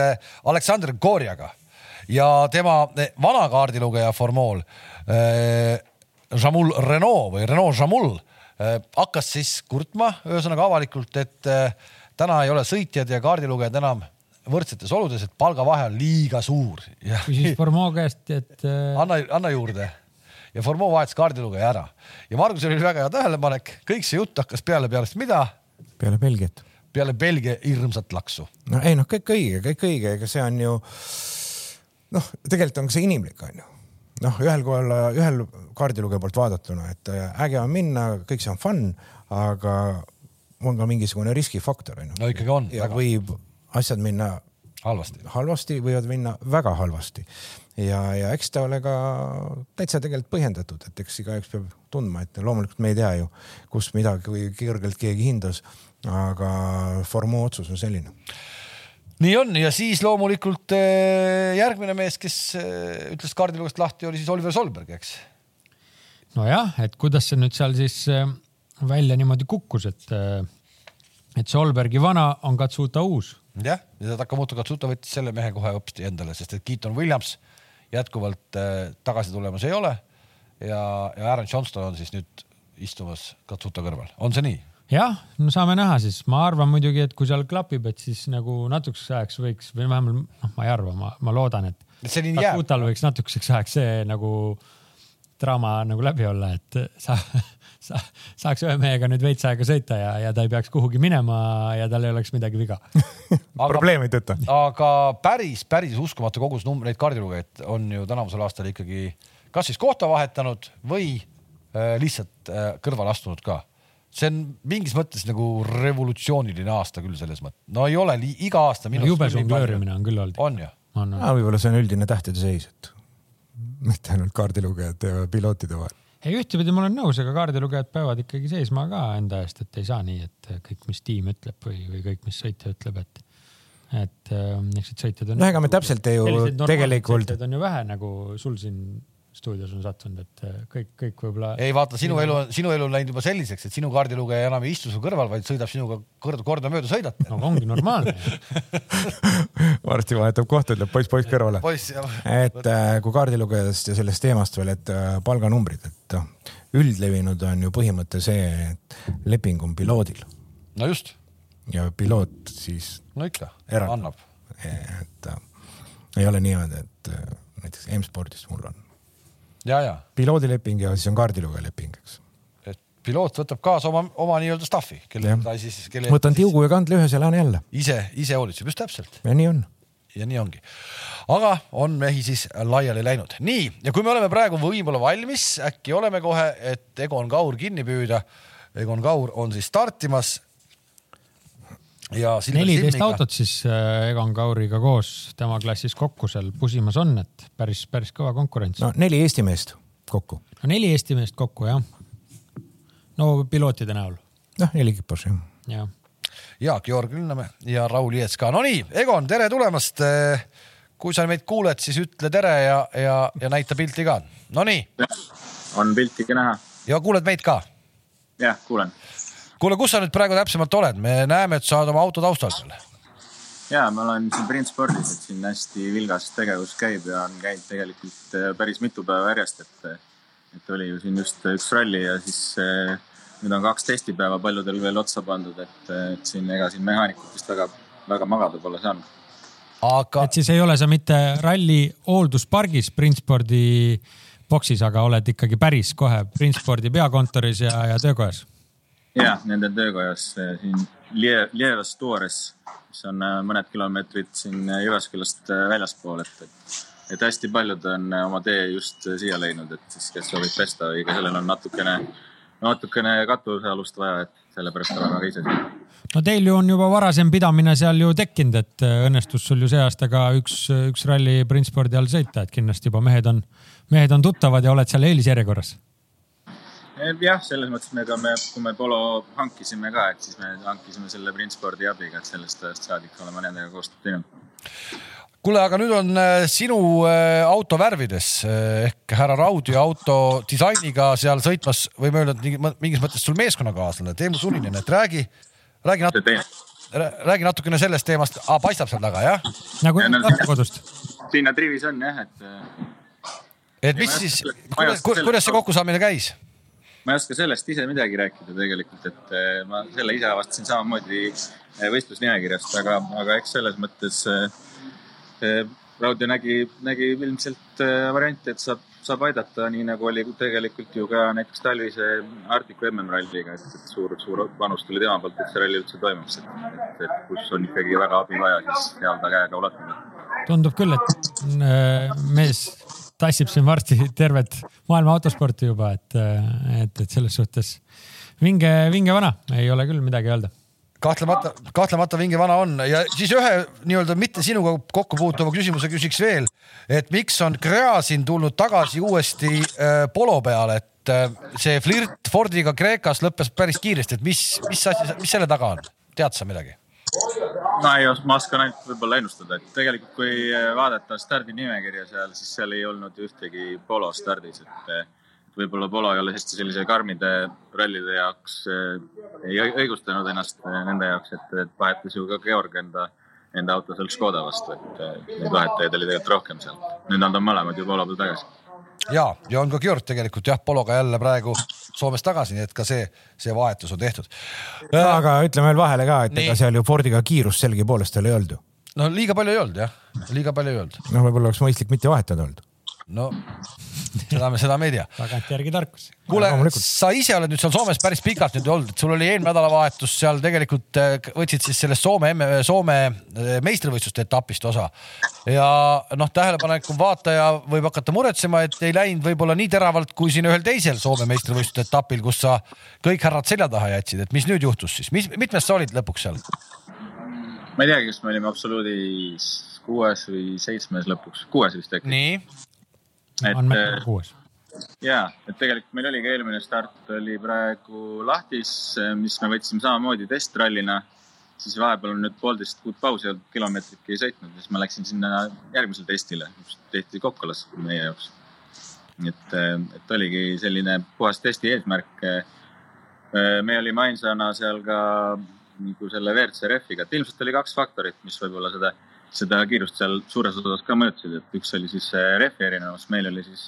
[SPEAKER 1] Aleksander Gorjaga ja tema vana kaardilugeja Formool Jamul Renault või Renault Jamul äh, hakkas siis kurtma, ühesõnaga avalikult, et äh, täna ei ole sõitjad ja kaardilugejad enam võrdsetes oludes, et palgavahe on liiga suur.
[SPEAKER 2] küsis Formeau käest, et
[SPEAKER 1] äh.... anna, anna juurde ja Formeau vahetas kaardilugeja ära ja Margusel oli väga hea tähelepanek, kõik see jutt hakkas peale peale mida?
[SPEAKER 3] peale Belgiat.
[SPEAKER 1] peale Belgia hirmsat laksu.
[SPEAKER 3] no ei noh, kõik õige, kõik õige, ega see on ju noh, tegelikult on see inimlik, onju noh, ühel kohal, ühel kaardilugeja poolt vaadatuna, et äh, äge on minna, kõik see on fun, aga on ka mingisugune riskifaktor onju.
[SPEAKER 1] no ikkagi on.
[SPEAKER 3] ja väga. võib asjad minna
[SPEAKER 1] halvasti,
[SPEAKER 3] halvasti, võivad minna väga halvasti. Ja, ja eks ta ole ka täitsa tegelikult põhjendatud, et eks igaüks peab tundma, et loomulikult me ei tea ju, kus midagi, kui kõrgelt keegi hindas, aga Formu otsus on selline.
[SPEAKER 1] Nii on ja siis loomulikult äh, järgmine mees, kes äh, ütles kaardilugust lahti, oli siis Oliver Solberg, eks.
[SPEAKER 2] nojah, et kuidas see nüüd seal siis äh, välja niimoodi kukkus, et, et Solbergi vana on Katsuta uus.
[SPEAKER 1] jah, ja Takamoto Katsuta võttis selle mehe kohe hopsti endale, sest et Keaton Williams jätkuvalt tagasi tulemas ei ole. ja, ja Aaron Johnston on siis nüüd istumas Katsuta kõrval, on see nii?
[SPEAKER 2] jah, no saame näha siis, ma arvan muidugi, et kui seal klapib, et siis nagu natukeseks ajaks võiks või vähemalt noh, ma ei arva, ma, ma loodan, et. Kutal võiks natukeseks ajaks see nagu draama nagu läbi olla, et sa, sa saaks ühe mehega nüüd veits aega sõita ja, ja ta ei peaks kuhugi minema ja tal ei oleks midagi viga
[SPEAKER 3] probleemi ei tõta.
[SPEAKER 1] aga päris, päris uskumatu kogus numbreid kaardilugejaid on ju tänavusel aastal ikkagi kas siis kohta vahetanud või äh, lihtsalt äh, kõrvale astunud ka see on mingis mõttes nagu revolutsiooniline aasta küll selles mõttes, no ei ole iga aasta
[SPEAKER 2] no,. jube žongleerimine on küll olnud.
[SPEAKER 1] on ju?
[SPEAKER 3] võib-olla see on üldine tähtede seis, et mitte ainult kaardilugejate ja pilootide vahel.
[SPEAKER 2] Ei, ühtepidi ma olen nõus, ega kaardilugejad peavad ikkagi seisma ka enda eest, et ei saa nii, et kõik, mis tiim ütleb või, või kõik, mis sõitja ütleb, et et äh, eks need sõitjad on.
[SPEAKER 3] no ega me täpselt ei ju tegelikult.
[SPEAKER 2] on ju vähe nagu sul siin stuudios on sattunud, et äh, kõik, kõik võib-olla.
[SPEAKER 1] ei vaata, sinu elu, sinu elu on läinud juba selliseks, et sinu kaardilugeja enam ei istu su kõrval, vaid sõidab sinuga kord, kordamööda sõidate.
[SPEAKER 2] no ongi normaalne
[SPEAKER 3] varsti vahetab kohta, ütleb poiss, poiss kõrvale. et äh, kui kaardilugejast ja sellest teemast veel, et äh, palganumbrid, et noh, üldlevinud on ju põhimõte see, et leping on piloodil.
[SPEAKER 1] no just.
[SPEAKER 3] ja piloot siis.
[SPEAKER 1] no ikka,
[SPEAKER 3] annab. et äh, ei ole niimoodi, et näiteks M-spordis mul on piloodileping ja siis on kaardilugeja leping, eks.
[SPEAKER 1] et piloot võtab kaasa oma, oma nii-öelda staff'i, kelle ta siis,
[SPEAKER 3] võtan tiugu ja kandleühes ja lähen jälle.
[SPEAKER 1] ise, ise hoolitseb, just täpselt.
[SPEAKER 3] ja nii on.
[SPEAKER 1] ja nii ongi. aga on mehi siis laiali läinud. nii, ja kui me oleme praegu võib-olla valmis, äkki oleme kohe, et Egon Kaur kinni püüda. Egon Kaur on siis startimas
[SPEAKER 2] neliteist autot siis äh, Egon Kauriga koos tema klassis kokku seal pusimas on, et päris, päris kõva konkurents.
[SPEAKER 3] no neli Eesti meest kokku.
[SPEAKER 2] no neli Eesti meest kokku jah. no pilootide näol.
[SPEAKER 3] noh, neli ekipaaž jah.
[SPEAKER 2] jah.
[SPEAKER 1] Jaak Georg Linnamäe ja Raul Liets ka. Nonii, Egon, tere tulemast. Äh, kui sa meid kuuled, siis ütle tere ja, ja, ja näita pilti ka. Nonii.
[SPEAKER 4] on pilti ka näha.
[SPEAKER 1] ja kuuled meid ka?
[SPEAKER 4] jah, kuulen
[SPEAKER 1] kuule, kus sa nüüd praegu täpsemalt oled, me näeme, et sa oled oma auto taustal seal.
[SPEAKER 4] ja ma olen siin Print Spordis, et siin hästi vilgas tegevus käib ja on käinud tegelikult äh, päris mitu päeva järjest, et, et oli ju siin just üks ralli ja siis äh, nüüd on kaks testipäeva paljudel veel otsa pandud, et, et siin ega siin mehaanikud vist väga, väga magada pole saanud.
[SPEAKER 2] aga. et siis ei ole sa mitte ralli hoolduspargis Printspordi boksis, aga oled ikkagi päris kohe Printspordi peakontoris ja, ja töökojas?
[SPEAKER 4] Jah, nende töökojas siin Lievas Tuores mis on äh, mõned kilomeetrid siin Jyväskyläst äh, väljaspool, et, et, et hästi paljud on oma tee just siia leidnud, et siis, kes soovib pesta või kellel on natukene, natukene katusealust vaja, et sellepärast oleme ka ise siin.
[SPEAKER 2] No teil ju on juba varasem pidamine seal ju tekkinud, et õnnestus sul ju see aasta ka üks, üks ralli Printspordi all sõita, et kindlasti juba mehed on, mehed on tuttavad ja oled seal eelisjärjekorras
[SPEAKER 4] jah, selles mõttes me ka, me, kui me Polo hankisime ka, et siis me hankisime selle Printspordi abiga, et sellest ajast saadik oleme nendega koostööd teinud.
[SPEAKER 1] kuule, aga nüüd on äh, sinu äh, auto värvides ehk härra Raudi auto disainiga seal sõitmas, võime öelda, et mingis mõttes sul meeskonnakaaslane Teemu Sulinen, et räägi, räägi natuke räägi natukene sellest teemast ah,, paistab seal taga jah?
[SPEAKER 2] nagu lastekodust.
[SPEAKER 4] siin nad rivis on jah, et.
[SPEAKER 1] et mis siis, kuidas, kuidas see kokkusaamine käis?
[SPEAKER 4] Ma ei oska sellest ise midagi rääkida tegelikult, et eh, ma selle ise avastasin samamoodi eh, võistlusnimekirjast, aga, aga eks selles mõttes eh, Raudio nägi, nägi ilmselt varianti, et saab, saab aidata, nii nagu oli tegelikult ju ka näiteks talvise Arcticu MM-ralliga, et, et suur, suur panus tuli tema poolt, et see ralli üldse toimuks, et, et, et kus on ikkagi väga abi vaja, siis seal ta käega ulatada.
[SPEAKER 2] tundub küll, et mees tassib siin varsti tervet maailma autosporti juba, et, et, et selles suhtes vinge, vinge vana, ei ole küll midagi öelda.
[SPEAKER 1] Kahtlemata, kahtlemata vinge vana on. Ja siis ühe nii-öelda mitte sinuga kokku puutuva küsimuse küsiks veel, et miks on Gräzin tulnud tagasi uuesti äh, polo peale, et äh, see flirt Fordiga Kreekas lõppes päris kiiresti, et mis, mis asi, mis selle taga on, tead sa midagi?
[SPEAKER 4] No ei, ma oskan ainult võib-olla ennustada, et tegelikult kui vaadata stardinimekirja seal, siis seal ei olnud ühtegi polo stardis, et võib-olla polo ei ole hästi sellise karmide rallide jaoks, ei õigustanud ennast nende jaoks, et, et vahetas ju ka Georg enda, enda auto seal Škoda vastu, et neid vahetajaid oli tegelikult rohkem seal. nüüd nad on mõlemad ju polo peal tagasi
[SPEAKER 1] ja, ja on ka Georg tegelikult jah, Pologa jälle praegu Soomes tagasi, nii et ka see, see vahetus on tehtud.
[SPEAKER 3] aga ütleme veel vahele ka, et ega seal ju Fordiga kiirust sellegipoolest ei olnud ju.
[SPEAKER 1] no liiga palju ei olnud jah, liiga palju ei olnud.
[SPEAKER 3] noh, võib-olla oleks mõistlik mitte vahetada olnud
[SPEAKER 1] no seda me, seda me ei tea.
[SPEAKER 2] tagantjärgi tarkus.
[SPEAKER 1] kuule, sa ise oled nüüd seal Soomes päris pikalt nüüd olnud, et sul oli eelmine nädalavahetus seal tegelikult äh, võtsid siis sellest Soome, Soome äh, meistrivõistluste etapist osa. ja noh, tähelepanekum vaataja võib hakata muretsema, et ei läinud võib-olla nii teravalt kui siin ühel teisel Soome meistrivõistluste etapil, kus sa kõik härrad selja taha jätsid, et mis nüüd juhtus siis, mis, mitmes sa olid lõpuks seal?
[SPEAKER 4] ma ei teagi, kas me olime absoluudis kuues või seitsmes lõpuks, kuues vist äkki.
[SPEAKER 1] nii
[SPEAKER 2] on meil kuues.
[SPEAKER 4] ja, et tegelikult meil oligi eelmine start oli praegu lahtis, mis me võtsime samamoodi testrallina. siis vahepeal on nüüd poolteist kuud pausi olnud, kilomeetritki ei sõitnud, siis ma läksin sinna järgmisele testile, mis tehti Kokkolas meie jaoks. et, et oligi selline puhas testi eesmärk. me olime ainsana seal ka nagu selle WRC rehviga, et ilmselt oli kaks faktorit, mis võib-olla seda seda kiirust seal suures osas ka mõjutasid, et üks oli siis rehvi erinevus, meil oli siis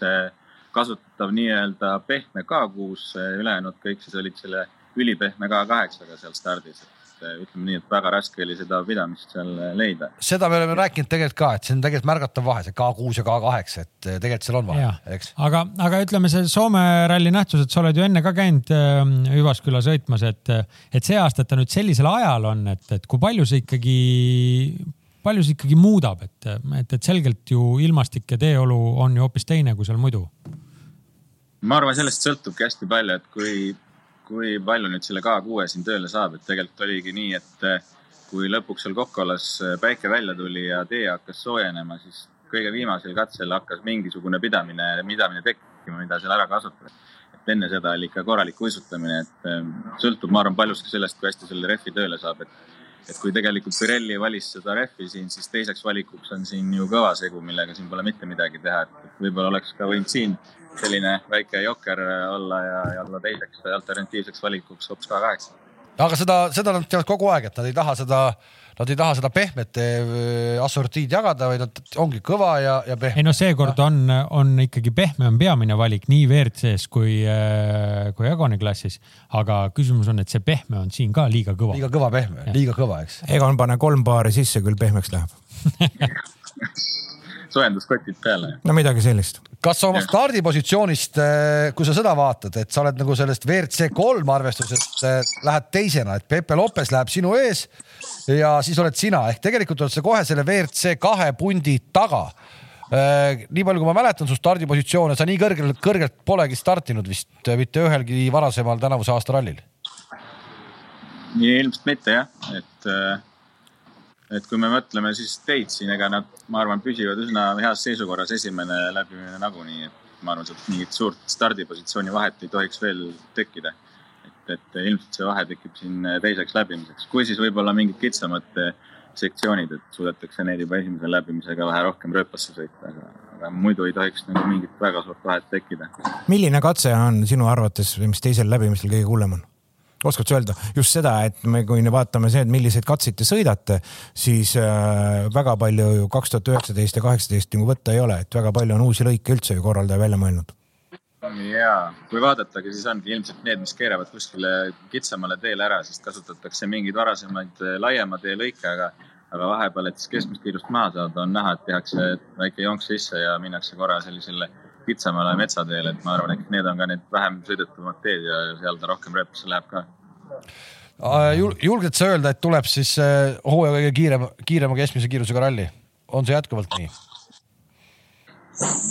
[SPEAKER 4] kasutatav nii-öelda pehme K6, ülejäänud kõik siis olid selle ülipehme K8-ga seal stardis ütleme nii, et väga raske oli seda pidamist seal leida.
[SPEAKER 1] seda me oleme rääkinud tegelikult ka, et see on tegelikult märgatav vahe, see K6 ja K8, et tegelikult seal on vahe, eks.
[SPEAKER 2] aga, aga ütleme, see Soome ralli nähtus, et sa oled ju enne ka käinud Hüvasküla sõitmas, et, et see aasta ta nüüd sellisel ajal on, et, et kui palju see ikkagi palju see ikkagi muudab, et, et, et selgelt ju ilmastik ja teeolu on ju hoopis teine kui seal muidu?
[SPEAKER 4] ma arvan, sellest sõltubki hästi palju, et kui, kui palju nüüd selle K6 siin tööle saab, et tegelikult oligi nii, et kui lõpuks seal Kokkolas päike välja tuli ja tee hakkas soojenema, siis kõige viimasel katsel hakkas mingisugune pidamine, pidamine tekkima, mida seal ära kasutada. et enne seda oli ikka korralik uisutamine, et sõltub, ma arvan, paljuski sellest, kui hästi selle rehvi tööle saab, et et kui tegelikult Pirelli valis seda rehvi siin, siis teiseks valikuks on siin ju kõva segu, millega siin pole mitte midagi teha, et võib-olla oleks ka võinud siin selline väike jokker olla ja, ja olla teiseks alternatiivseks valikuks hoopis K8
[SPEAKER 1] aga seda, seda nad teevad kogu aeg, et nad ei taha seda, nad ei taha seda pehmet äh, assortiid jagada, vaid nad ongi kõva ja, ja
[SPEAKER 2] ei
[SPEAKER 1] pehme.
[SPEAKER 2] no seekord on, on ikkagi pehme on peamine valik nii WRC-s kui, kui Egoni klassis. aga küsimus on, et see pehme on siin ka liiga kõva.
[SPEAKER 1] liiga kõva pehme, liiga kõva, eks.
[SPEAKER 3] Egon, pane kolm paari sisse, küll pehmeks läheb.
[SPEAKER 4] soojenduskotid peale.
[SPEAKER 3] no midagi sellist.
[SPEAKER 1] Kas oma stardipositsioonist, kui sa seda vaatad, et sa oled nagu sellest WRC kolm arvestusest äh, lähed teisena, et Pepe Lopes läheb sinu ees ja siis oled sina ehk tegelikult oled sa kohe selle WRC kahe pundi taga. nii palju, kui ma mäletan su stardipositsioone, sa nii kõrgelt, kõrgelt polegi startinud vist mitte ühelgi varasemal tänavuse aasta rallil.
[SPEAKER 4] ilmselt mitte jah, et, et kui me mõtleme siis teid siin, ega nad, ma arvan, püsivad üsna heas seisukorras, esimene läbimine nagunii, et ma arvan, et mingit suurt stardipositsiooni vahet ei tohiks veel tekkida. et, et ilmselt see vahe tekib siin teiseks läbimiseks, kui siis võib-olla mingid kitsamad sektsioonid, et suudetakse neid juba esimese läbimisega vähe rohkem rööpasse sõita, aga, aga muidu ei tohiks nagu mingit väga suurt vahet tekkida.
[SPEAKER 3] milline katse on sinu arvates, mis teisel läbimisel kõige hullem on? Oskad sa öelda just seda, et me, kui me vaatame see, et milliseid katseid te sõidate, siis äh, väga palju ju kaks tuhat üheksateist ja kaheksateist nagu võtta ei ole, et väga palju on uusi lõike üldse ju korraldaja välja mõelnud.
[SPEAKER 4] ja kui vaadatagi, siis ongi ilmselt need, mis keeravad kuskile kitsamale teele ära, sest kasutatakse mingeid varasemaid eh, laiema tee lõike, aga, aga vahepeal, et siis keskmist kiirust maha saada, on näha, et tehakse väike jonks sisse ja minnakse korra sellisele kitsamale metsateele, et ma arvan, et need on ka need vähem sõidetumad teed ja seal ta rohkem rööpasse läheb ka.
[SPEAKER 1] julged sa öelda, et tuleb siis äh, hooaja kõige kiirem, kiirema keskmise kiirusega ralli? on see jätkuvalt nii?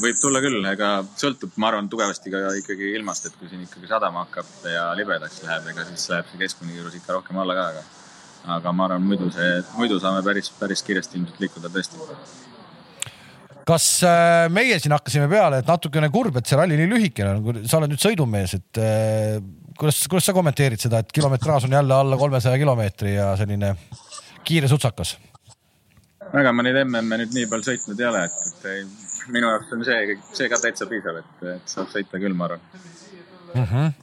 [SPEAKER 4] võib tulla küll, ega sõltub, ma arvan, tugevasti ka ikkagi ilmast, et kui siin ikkagi sadama hakkab ja libedaks läheb, ega siis läheb see keskmine kiirus ikka rohkem alla ka, aga aga ma arvan, muidu see, muidu saame päris, päris kiiresti ilmselt liikuda tõesti.
[SPEAKER 1] Kas äh, meie siin hakkasime peale, et natukene kurb, et see ralli nii lühikene on, sa oled nüüd sõidumees, et äh, kuidas, kuidas sa kommenteerid seda, et kilometraaž on jälle alla kolmesaja kilomeetri ja selline kiire sutsakas?
[SPEAKER 4] ega ma neid MM-e nüüd nii palju sõitnud ei ole, et, et ei, minu jaoks on see, see ka täitsa piisav, et, et saab sõita küll, ma arvan.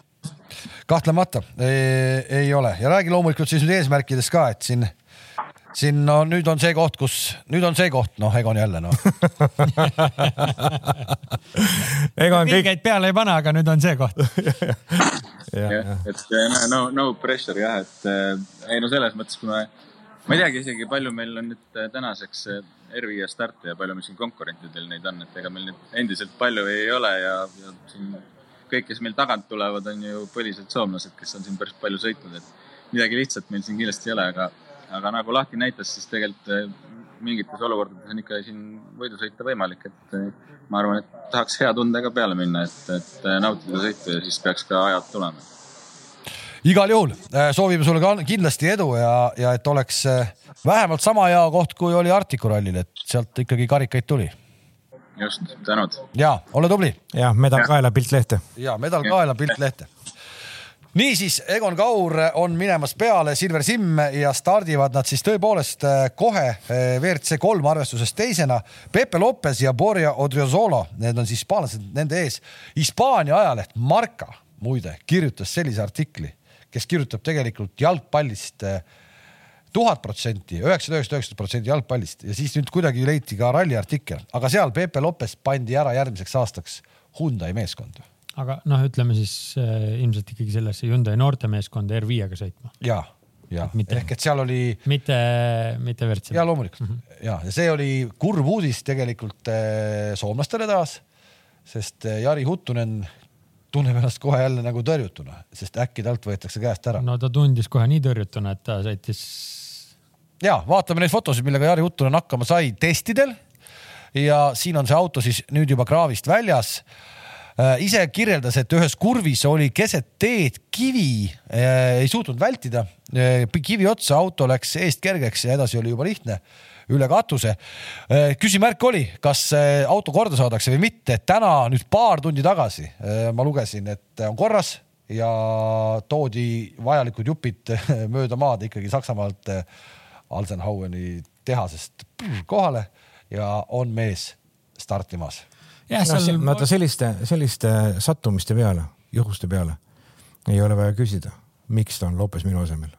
[SPEAKER 1] kahtlemata ei, ei ole ja räägi loomulikult siis nüüd eesmärkidest ka, et siin, siin no nüüd on see koht, kus nüüd on see koht, noh, Egon jälle noh,
[SPEAKER 3] Egon kõik,
[SPEAKER 2] pingeid peale ei pane, aga nüüd on see koht.
[SPEAKER 4] jah, et eh, no, no pressure jah, et eh, ei no selles mõttes, kui me, ma ei teagi isegi, palju meil on nüüd eh, tänaseks eh, R5 starte ja palju meil siin konkurentidel neid on, et ega meil nüüd endiselt palju ei ole ja, ja siin kõik, kes meil tagant tulevad, on ju põlised soomlased, kes on siin päris palju sõitnud, et midagi lihtsat meil siin kindlasti ei ole, aga, aga nagu Lahti näitas, siis tegelikult eh, mingites olukordades on ikka siin võidu sõita võimalik, et eh, ma arvan, et tahaks hea tundega peale minna, et, et eh, nautida sõitu ja siis peaks ka ajad tulema
[SPEAKER 1] igal juhul soovime sulle ka kindlasti edu ja, ja et oleks äh, vähemalt sama hea koht, kui oli Arcticu rallil, et sealt ikkagi karikaid tuli
[SPEAKER 4] just, tänud.
[SPEAKER 1] ja ole tubli
[SPEAKER 3] jah, medal kaela, pilt lehte.
[SPEAKER 1] ja medal kaela, pilt lehte. niisiis, Egon Kaur on minemas peale Silver Sim ja stardivad nad siis tõepoolest äh, kohe äh, WRC kolm arvestuses teisena. Pepe Lopez ja Borja Odriozolo, need on hispaanlased nende ees. Hispaania ajaleht Marca muide kirjutas sellise artikli, kes kirjutab tegelikult jalgpallist äh, tuhat protsenti, üheksasada üheksakümmend üheksa protsenti jalgpallist ja siis nüüd kuidagi leiti ka ralli artikkel, aga seal Pepe Lopez pandi ära järgmiseks aastaks Hyundai meeskonda
[SPEAKER 2] aga noh, ütleme siis äh, ilmselt ikkagi sellesse Hyundai noortemeeskonda R5-ga sõitma,
[SPEAKER 1] ja, ja
[SPEAKER 2] Mitte-
[SPEAKER 1] ehk et seal oli
[SPEAKER 2] mitte, mitte WRC.
[SPEAKER 1] ja loomulikult mm -hmm. ja, ja see oli kurb uudis tegelikult eh, soomlastele taas, sest eh, Jari Huttunen tunneb ennast kohe jälle nagu tõrjutuna, sest äkki talt võetakse käest ära no..
[SPEAKER 2] ta tundis kohe nii tõrjutuna, et ta sõitis,
[SPEAKER 1] ja vaatame neid fotosid, millega Jari Huttunen hakkama sai testidel. ja siin on see auto siis nüüd juba kraavist väljas äh, ise kirjeldas, et ühes kurvis oli keset teed kivi äh,, ei suutnud vältida äh,, kivi otsa, auto läks eest kergeks ja edasi oli juba lihtne üle katuse. küsimärk oli, kas äh, auto korda saadakse või mitte. täna nüüd paar tundi tagasi äh, ma lugesin, et on korras ja toodi vajalikud jupid mööda maad ikkagi Saksamaalt äh, Alsenhaueni tehasest kohale ja on mees startimas
[SPEAKER 2] jah, seal
[SPEAKER 3] vaata selliste, selliste sattumiste peale, juhuste peale ei ole vaja küsida. miks ta on Lopes minu asemel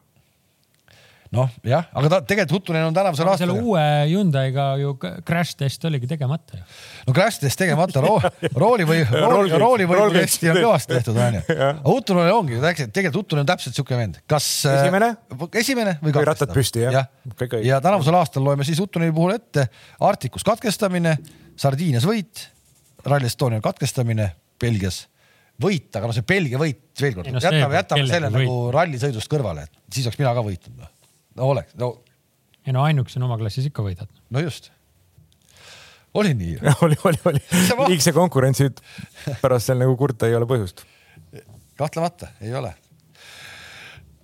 [SPEAKER 1] noh, jah, aga ta tegelikult Huttunen on tänavusel aastal.
[SPEAKER 2] selle uue Hyundai'ga ju crash test oligi tegemata ju.
[SPEAKER 1] no crash test tegemata Ro, rooli või rooli, rooli või testi on kõvasti tehtud onju. aga Huttunen ongi tegelikult Huttunen on täpselt siuke vend, kas.
[SPEAKER 3] esimene?
[SPEAKER 1] esimene või,
[SPEAKER 3] või rattad püsti jah
[SPEAKER 1] ja. ja.. ja tänavusel aastal loeme siis Huttuneni puhul ette Arcticus katkestamine, Sardiinias võit, Rally Estonial katkestamine, Belgias võit, aga no see Belgia võit veel kord, no, jätame, jätame selle võit. nagu rallisõidust kõrvale, et siis oleks mina ka võitnud noh no oleks, no.
[SPEAKER 2] ei no ainukesena oma klassis ikka võidad.
[SPEAKER 1] no just. oli nii
[SPEAKER 3] oli, oli, oli. liigse konkurentsi pärast seal nagu kurta ei ole põhjust.
[SPEAKER 1] kahtlemata ei ole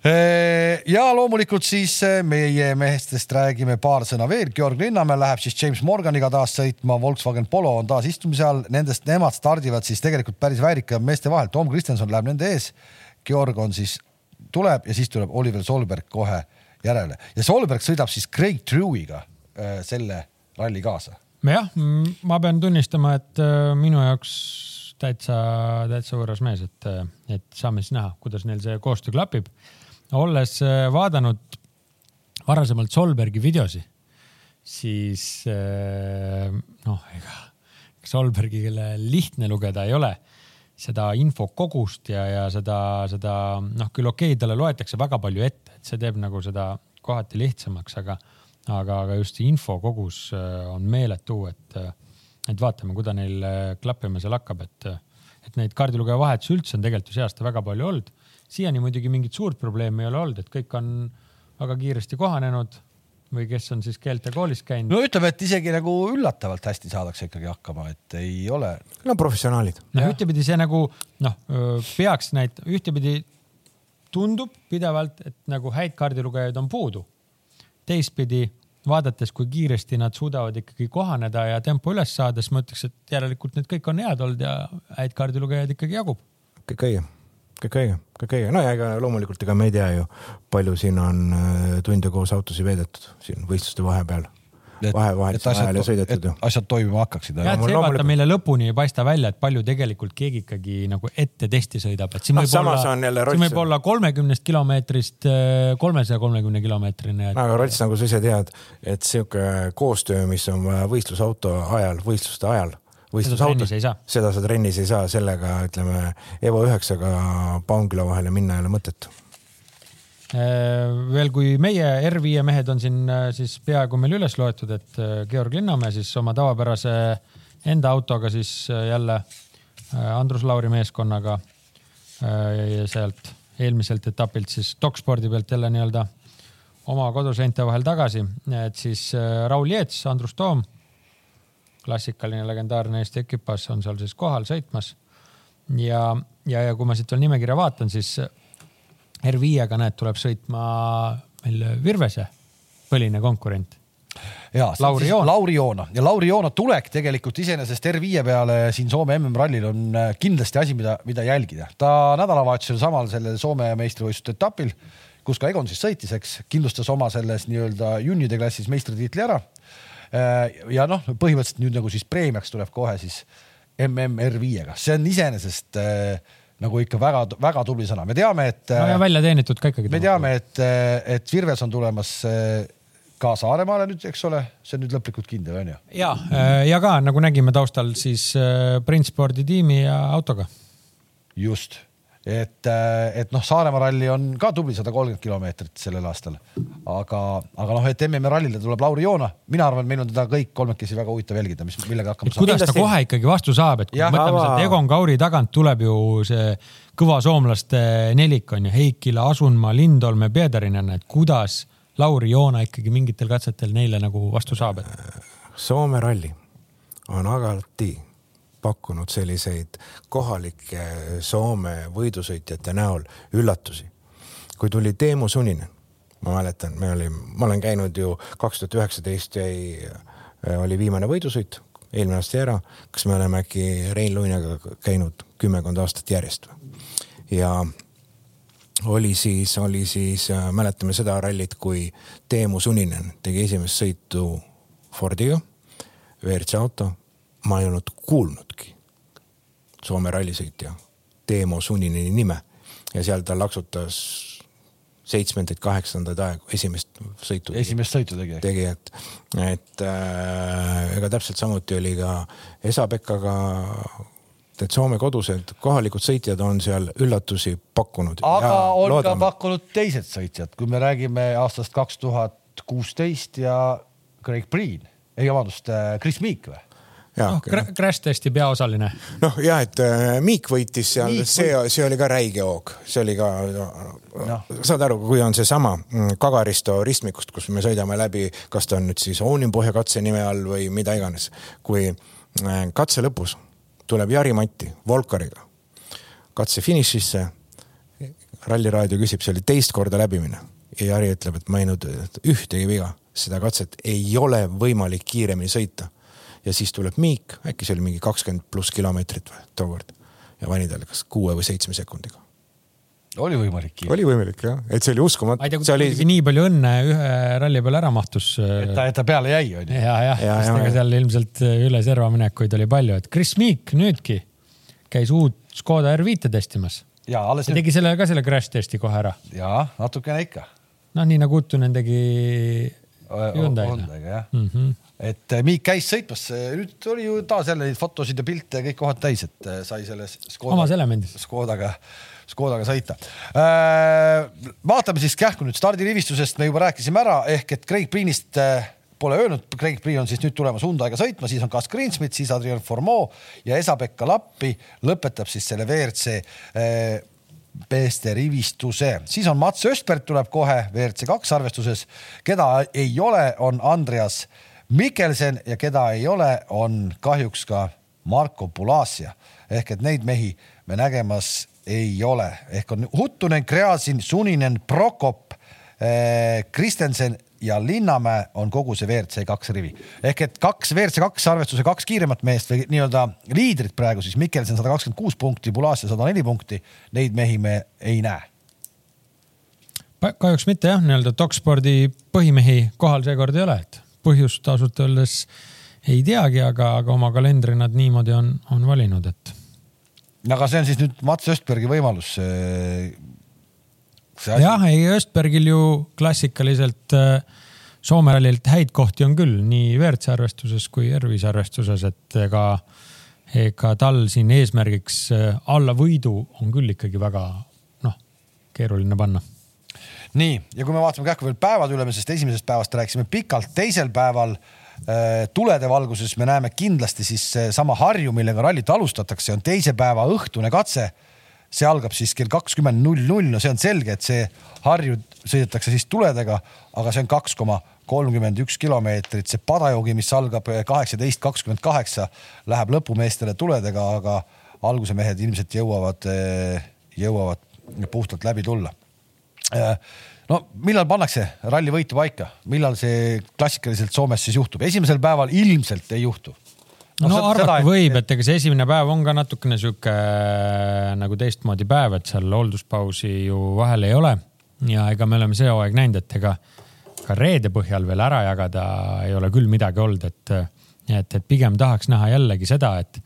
[SPEAKER 1] ja loomulikult siis meie meestest räägime paar sõna veel. Georg Linnamäe läheb siis James Morganiga taas sõitma, Volkswagen Polo on taas istumise all, nendest, nemad stardivad siis tegelikult päris väärika meeste vahel. Tom Kristjanson läheb nende ees. Georg on siis, tuleb ja siis tuleb Oliver Solberg kohe järele ja Solberg sõidab siis Craig True'iga äh, selle ralli kaasa.
[SPEAKER 2] jah, ma pean tunnistama, et äh, minu jaoks täitsa, täitsa võõras mees, et, et saame siis näha, kuidas neil see koostöö klapib. Olles äh, vaadanud varasemalt Solbergi videosi, siis äh, noh, ega Solbergile lihtne lugeda ei ole seda infokogust ja, ja seda, seda noh, küll okei okay,, talle loetakse väga palju ette, et see teeb nagu seda kohati lihtsamaks, aga, aga, aga just infokogus äh, on meeletu, et, et vaatame, kuida neil klappima seal hakkab, et, et neid kaardilugeja vahetusi üldse on tegelikult ju see aasta väga palju olnud. Siiani muidugi mingit suurt probleemi ei ole olnud, et kõik on väga kiiresti kohanenud või kes on siis keeltekoolis käinud.
[SPEAKER 1] no ütleme, et isegi nagu üllatavalt hästi saadakse ikkagi hakkama, et ei ole.
[SPEAKER 3] no professionaalid.
[SPEAKER 2] noh, ühtepidi see nagu noh, peaks näit-, ühtepidi tundub pidevalt, et nagu häid kaardilugejaid on puudu. teistpidi vaadates, kui kiiresti nad suudavad ikkagi kohaneda ja tempo üles saada, siis ma ütleks, et järelikult need kõik on head olnud ja häid kaardilugejaid ikkagi jagub.
[SPEAKER 3] kõik õige kõik õige, kõik õige, no ja ega loomulikult, ega me ei tea ju, palju siin on äh, tunde koos autosid veedetud siin võistluste vahepeal vahe, vahetuse ajal ja sõidetud ju.
[SPEAKER 1] asjad toimima hakkaksid.
[SPEAKER 2] jah, et see vaata meile lõpuni ei paista välja, et palju tegelikult keegi ikkagi nagu ette testi sõidab, et siin
[SPEAKER 3] ah,
[SPEAKER 2] võib
[SPEAKER 3] olla,
[SPEAKER 2] siin võib olla kolmekümnest kilomeetrist äh, kolmesaja kolmekümne kilomeetrine
[SPEAKER 3] et.... aga Rots, nagu sa ise tead, et sihuke koostöö, mis on vaja võistlusauto ajal, võistluste ajal võistlusautos, seda sa trennis ei saa, sellega ütleme Evo üheksaga Paunküla vahele minna ei ole mõtet.
[SPEAKER 2] Äh, veel, kui meie R5 mehed on siin äh, siis peaaegu meil üles loetud, et äh, Georg Linnamäe siis oma tavapärase enda autoga siis jälle Andrus Lauri meeskonnaga ja sealt eelmiselt etapilt siis Dokspordi pealt jälle nii-öelda oma koduseinte vahel tagasi, et siis Raul Jeets, Andrus Toom klassikaline legendaarne Eesti ekipaaž on seal siis kohal sõitmas. ja, ja, ja kui ma siit veel nimekirja vaatan, siis R5-ga näed, tuleb sõitma meil Virvese põline konkurent
[SPEAKER 1] ja Lauri Joona. Lauri Joona ja Lauri Joona tulek tegelikult iseenesest R5 peale siin Soome MM-rallil on äh, kindlasti asi, mida, mida jälgida. ta nädalavahetusel samal sellel Soome meistrivõistluste etapil, kus ka Egon siis sõitis, eks, kindlustas oma selles nii-öelda junnide klassis meistritiitli ära ja noh, põhimõtteliselt nüüd nagu siis preemiaks tuleb kohe siis MMR5-ga, see on iseenesest äh, nagu ikka väga-väga tubli sõna, me teame, et.
[SPEAKER 2] no ja välja teenitud ka ikkagi.
[SPEAKER 1] me teame, et, et Virves on tulemas äh, ka Saaremaale nüüd, eks ole, see on nüüd lõplikult kindel, on ju?
[SPEAKER 2] ja, ja ka nagu nägime taustal siis Print Spordi tiimi ja autoga.
[SPEAKER 1] just et, äh, et noh, Saaremaa ralli on ka tubli sada kolmkümmend kilomeetrit sellel aastal, aga, aga noh, et MM-i rallile tuleb Lauri Joona, mina arvan, et meil on teda kõik kolmekesi väga huvitav jälgida, mis, millega hakkama
[SPEAKER 2] saab. kuidas ta kohe ikkagi vastu saab, et kui ja, mõtleme sealt Egon Kauri tagant tuleb ju see kõva soomlaste nelik on ju, Heikila, Asunmaa, Lindholm ja Pederinen, et kuidas Lauri Joona ikkagi mingitel katsetel neile nagu vastu saab et...?
[SPEAKER 3] Soome ralli on alati pakkunud selliseid kohalike Soome võidusõitjate näol üllatusi. kui tuli Teemu Suninen, ma mäletan, me olime, ma olen käinud ju kaks tuhat üheksateist jäi, oli viimane võidusõit, eelmine aasta jäi ära. kas me oleme äkki Rein Luinaga käinud kümmekond aastat järjest või? ja oli siis, oli siis, mäletame seda rallit, kui Teemu Suninen tegi esimest sõitu Fordiga, WRC auto, ma ei olnud kuulnudki Soome rallisõitja Teemo Sunineni nime ja seal ta laksutas seitsmendaid, kaheksandaid aegu, esimest sõitu.
[SPEAKER 1] esimest sõitu tegi.
[SPEAKER 3] tegi, et, et äh, ega täpselt samuti oli ka Esa-Pekkaga et Soome kodused kohalikud sõitjad on seal üllatusi pakkunud.
[SPEAKER 1] aga on loodame. ka pakkunud teised sõitjad, kui me räägime aastast kaks tuhat kuusteist ja Craig Breen, ei vabandust, äh, Chris Meek või?
[SPEAKER 2] Noh, Crash testi peaosaline.
[SPEAKER 3] noh, ja et äh, Miik võitis seal, see, see oli ka räige hoog, see oli ka no., saad aru, kui on seesama mm, Kagaristo ristmikust, kus me sõidame läbi, kas ta on nüüd siis Oonimpõhja katse nime all või mida iganes, kui äh, katse lõpus tuleb Jari-Matti Volkariga katse finišisse. ralliraadio küsib, see oli teist korda läbimine ja Jari ütleb, et ma ei näinud ühtegi viga, seda katset ei ole võimalik kiiremini sõita ja siis tuleb Miik, äkki see oli mingi kakskümmend pluss kilomeetrit või tookord ja talle kas kuue või seitsme sekundiga.
[SPEAKER 1] oli võimalik.
[SPEAKER 3] oli võimalik jah, et see oli uskumatu.
[SPEAKER 2] ma ei tea, kuidas oli... nii palju õnne ühe ralli peale ära mahtus.
[SPEAKER 1] et ta, et ta peale jäi, on
[SPEAKER 2] ju. ja, jah ja, ja, ja, seal ilmselt üle serva minekuid oli palju, et Chris Meek nüüdki käis uut Škoda R5 testimas.
[SPEAKER 1] ja alles.
[SPEAKER 2] tegi selle ka selle crash testi kohe ära.
[SPEAKER 1] ja natukene ikka.
[SPEAKER 2] noh, nii nagu Uttunen tegi Hyundai'ga.
[SPEAKER 1] jah mm -hmm et äh, Miik käis sõitmas, nüüd oli ju taas jälle neid fotosid ja pilte kõik kohad täis, et äh, sai selles
[SPEAKER 2] Škoda, omas elemendis.
[SPEAKER 1] Škodaga, Škodaga sõita. Äh, vaatame siis kähku nüüd stardirivistusest, me juba rääkisime ära, ehk et Craig Priinist pole öelnud, Craig Priin on siis nüüd tulemas Hyundai'ga sõitma, siis on Gus Greensmit, siis Adrian Formeau ja Esa-Pekka Lappi lõpetab siis selle WRC meeste rivistuse, siis on Mats Östberg tuleb kohe WRC kaks arvestuses, keda ei ole, on Andreas Mikkelsen ja keda ei ole, on kahjuks ka Marko Pulasia ehk et neid mehi me nägemas ei ole, ehk on Huttunen, Gräzin, Suninen, Prokop eh,, Kristensen ja Linnamäe on kogu see WRC kaks rivi ehk et kaks WRC kaks arvestuse kaks kiiremat meest või nii-öelda liidrit praegu siis Mikkelsen sada kakskümmend kuus punkti, Pulasia sada neli punkti. Neid mehi me ei näe.
[SPEAKER 2] kahjuks mitte jah, nii-öelda dokspordi põhimehi kohal seekord ei ole, et põhjust ausalt öeldes ei teagi, aga, aga oma kalendri nad niimoodi on, on valinud, et.
[SPEAKER 1] aga see on siis nüüd Mats Östbergi võimalus.
[SPEAKER 2] jah, ei Östbergil ju klassikaliselt äh, Soome rallilt häid kohti on küll nii WRC arvestuses kui R5 arvestuses, et ega, ega tal siin eesmärgiks äh, alla võidu on küll ikkagi väga noh, keeruline panna
[SPEAKER 1] nii, ja kui me vaatame kähku veel päevad üle, sest esimesest päevast rääkisime pikalt, teisel päeval äh, tulede valguses me näeme kindlasti siis sama Harju, millega rallit alustatakse, on teise päeva õhtune katse. see algab siis kell kakskümmend null null, no see on selge, et see Harju sõidetakse siis tuledega, aga see on kaks koma kolmkümmend üks kilomeetrit, see Padajoogi, mis algab kaheksateist kakskümmend kaheksa, läheb lõpumeestele tuledega, aga alguse mehed ilmselt jõuavad, jõuavad puhtalt läbi tulla. Äh, no millal pannakse rallivõitu paika, millal see klassikaliselt Soomes siis juhtub? esimesel päeval ilmselt ei juhtu
[SPEAKER 2] no, no arvata et... võib, et ega see esimene päev on ka natukene sihuke äh, nagu teistmoodi päev, et seal hoolduspausi ju vahel ei ole. ja ega me oleme see hooaeg näinud, et ega ka reede põhjal veel ära jagada ei ole küll midagi olnud, et, et, et pigem tahaks näha jällegi seda, et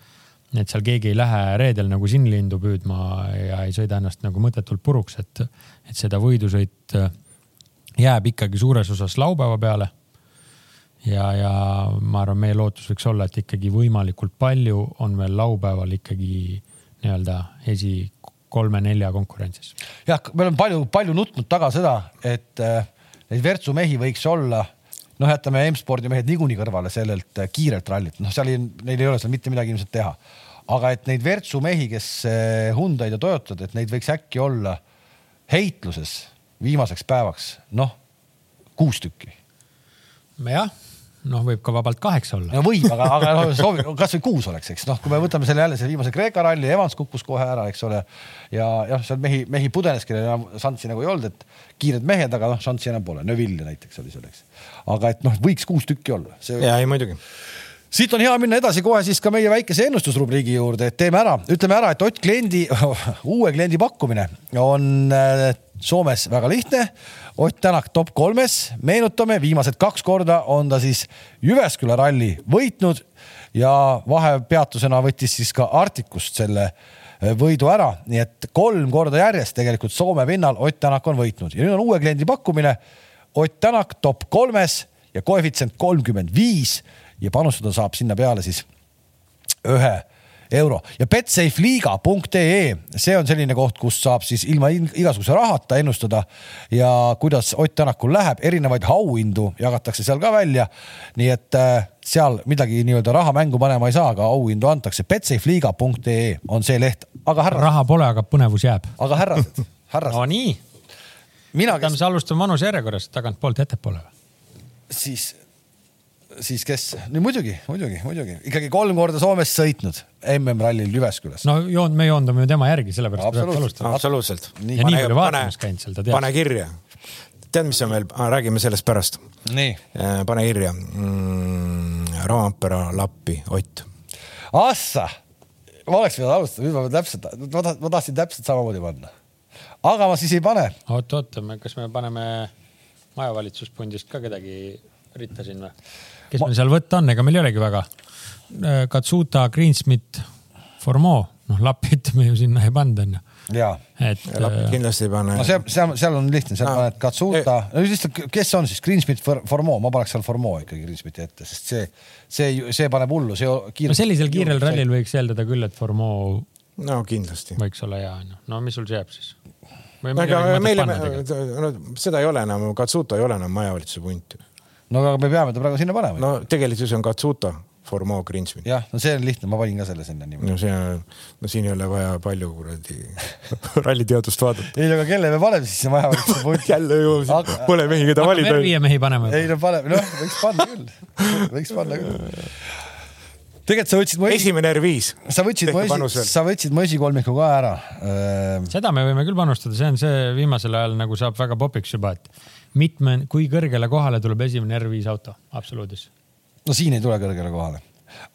[SPEAKER 2] et seal keegi ei lähe reedel nagu sinnlindu püüdma ja ei sõida ennast nagu mõttetult puruks, et, et seda võidusõit äh, jääb ikkagi suures osas laupäeva peale. ja, ja ma arvan, meie lootus võiks olla, et ikkagi võimalikult palju on veel laupäeval ikkagi nii-öelda esi kolme-nelja konkurentsis.
[SPEAKER 1] jah, me oleme palju, palju nutnud taga seda, et äh, neid Virtsu mehi võiks olla noh, jätame M-spordi mehed niikuinii kõrvale sellelt äh, kiirelt rallit, noh, seal ei, neil ei ole seal mitte midagi ilmselt teha. aga et neid Virtsu mehi, kes äh, Hyundai'd ja Toyotad, et neid võiks äkki olla heitluses viimaseks päevaks, noh, kuus tükki.
[SPEAKER 2] jah noh, võib ka vabalt kaheksa olla.
[SPEAKER 1] no võib, aga, aga noh, soovi, kasvõi kuus oleks, eks noh, kui me võtame selle jälle selle viimase Kreeka ralli, Evans kukkus kohe ära, eks ole. ja jah, seal mehi, mehi pudenes, kellel enam šanssi nagu ei olnud, et kiired mehed, aga noh, šanssi enam pole. Neville näiteks oli selleks. aga et noh, võiks kuus tükki olla.
[SPEAKER 3] ja ei muidugi
[SPEAKER 1] siit on hea minna edasi kohe siis ka meie väikese ennustusrubriigi juurde, et teeme ära, ütleme ära, et Ott kliendi, uue kliendi pakkumine on äh, Soomes väga lihtne. Ott Tänak top kolmes, meenutame, viimased kaks korda on ta siis Jyväsküla ralli võitnud ja vahepeatusena võttis siis ka Artikust selle võidu ära, nii et kolm korda järjest tegelikult Soome pinnal Ott Tänak on võitnud. Ja nüüd on uue kliendi pakkumine. Ott Tänak top kolmes ja koefitsient kolmkümmend viis ja panustada saab sinna peale siis ühe euro ja betsafeliiga.ee, see on selline koht, kus saab siis ilma igasuguse rahata ennustada ja kuidas Ott Tänakul läheb, erinevaid auhindu jagatakse seal ka välja. nii et äh, seal midagi nii-öelda raha mängu panema ei saa, aga auhindu antakse. betsafeliiga.ee on see leht, aga härrased.
[SPEAKER 2] raha pole, aga põnevus jääb.
[SPEAKER 1] aga härrased, härrased.
[SPEAKER 2] no nii.
[SPEAKER 1] mina,
[SPEAKER 2] kes. alustame vanusejärjekorras tagantpoolt ettepoole või?
[SPEAKER 1] siis siis kes, no muidugi, muidugi, muidugi ikkagi kolm korda Soomes sõitnud MM-rallil Jyväskylas.
[SPEAKER 2] no joon, me joondume ju tema järgi, sellepärast
[SPEAKER 3] absoluutselt, absoluutselt.
[SPEAKER 2] ja nii palju vaatamas käinud seal, ta teab.
[SPEAKER 3] pane kirja. tead, mis on veel ah,, räägime sellest pärast.
[SPEAKER 1] nii.
[SPEAKER 3] Äh, pane kirja mm,. Roompere, Lappi, Ott.
[SPEAKER 1] Assa, ma oleks pidanud alustama, nüüd ma pean täpselt, ma tahtsin, ma tahtsin täpselt samamoodi panna. aga ma siis ei pane.
[SPEAKER 2] oot, oot, kas me paneme majavalitsuspundist ka kedagi ritta siin või? kes ma... meil seal võtta on, ega meil ei olegi väga. Äh, Katsuta, Greensmith, Formeau, noh lappi ütleme ju sinna ei pannud onju.
[SPEAKER 1] ja,
[SPEAKER 3] et. lappi äh, kindlasti ei pane.
[SPEAKER 1] no seal, seal, seal on lihtne, seal no. paned Katsuta, no lihtsalt, kes on siis Greensmith, Formeau, ma paneks seal Formeau ikkagi Greensmithi ette, sest see, see, see paneb hullu, see
[SPEAKER 2] kiirelt. no sellisel kiirel rallil võiks eeldada küll, et Formeau.
[SPEAKER 3] no kindlasti.
[SPEAKER 2] võiks olla hea onju, no mis sul jääb siis?
[SPEAKER 3] aga meile, no seda ei ole enam, Katsuta ei ole enam majavalitsuse punt ju
[SPEAKER 1] no aga me peame ta praegu sinna panema.
[SPEAKER 3] no tegelikult see on Katsuta Formeau Greensmith.
[SPEAKER 1] jah, no see on lihtne, ma panin ka selle sinna niimoodi.
[SPEAKER 3] no see on, no siin ei ole vaja palju kuradi ralliteadust vaadata.
[SPEAKER 1] ei, aga kelle me paneme siis maja valitsuse punkti
[SPEAKER 3] jälle ju aga... pole mehi, keda valida.
[SPEAKER 2] viie mehi paneme.
[SPEAKER 1] ei no paneme, noh, võiks panna küll, võiks panna küll tegelikult sa võtsid mu
[SPEAKER 3] esi... esimene R5.
[SPEAKER 1] sa võtsid mu esi, sa võtsid mu esikolmiku ka ära.
[SPEAKER 2] seda me võime küll panustada, see on see viimasel ajal nagu saab väga popiks juba, et mitme, kui kõrgele kohale tuleb esimene R5 auto absoluudis?
[SPEAKER 1] no siin ei tule kõrgele kohale,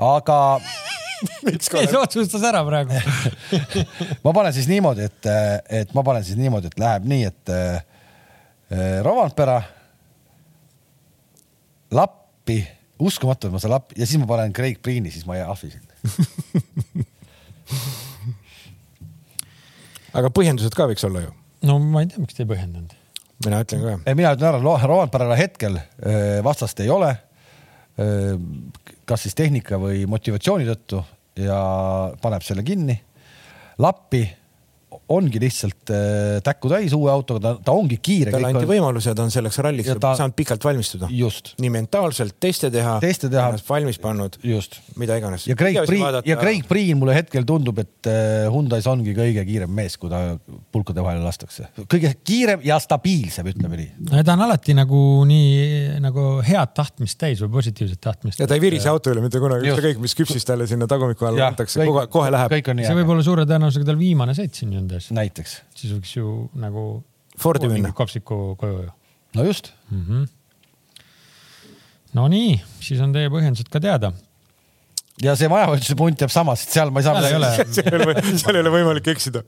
[SPEAKER 1] aga
[SPEAKER 2] miks otsustas ära praegu.
[SPEAKER 1] Ma panen siis niimoodi, et, et ma panen siis niimoodi, et läheb nii, et äh, Rovanpera, Lappi, uskumatu, et ma saan Lappi ja siis ma panen Craig Priini, siis ma ei ahvi sind
[SPEAKER 3] aga põhjendused ka võiks olla ju.
[SPEAKER 2] no ma ei tea, miks te ei põhjendanud
[SPEAKER 3] mina ütlen ka.
[SPEAKER 1] mina ütlen ära, Roandperele hetkel vastast ei ole. kas siis tehnika või motivatsiooni tõttu ja paneb selle kinni. Lappi ongi lihtsalt äh, täkku täis uue autoga, ta, ta ongi kiire.
[SPEAKER 3] talle anti on... võimaluse, ta on selleks ralliks ta... saanud pikalt valmistuda. nii mentaalselt teste teha,
[SPEAKER 1] teste teha,
[SPEAKER 3] valmis pannud, mida iganes.
[SPEAKER 1] ja Craig Priin vaadata... ja Craig Priin mulle hetkel tundub, et äh, Hyundai's ongi kõige kiirem mees, kui ta pulkade vahele lastakse. kõige kiirem ja stabiilsem, ütleme nii.
[SPEAKER 2] no ta on alati nagu nii nagu head tahtmist täis või positiivset tahtmist.
[SPEAKER 3] ja ta ei virise auto üle mitte kunagi, ükskõik mis küpsis talle sinna tagumiku alla antakse, kohe, kohe läheb.
[SPEAKER 2] see võib olla suure tõenäosusega tal viimane sõit siin Hyundai's
[SPEAKER 1] Hyundai's. näiteks.
[SPEAKER 2] siis võiks ju nagu.
[SPEAKER 3] Fordi minna.
[SPEAKER 2] kapsiku koju ju.
[SPEAKER 1] no just
[SPEAKER 2] mm. -hmm. no nii, siis on teie põhjendused ka teada
[SPEAKER 1] ja see majavalitsuse punt jääb samaks, et seal ma ei saa.
[SPEAKER 2] seal ei ole
[SPEAKER 3] seal ei ole võimalik eksida.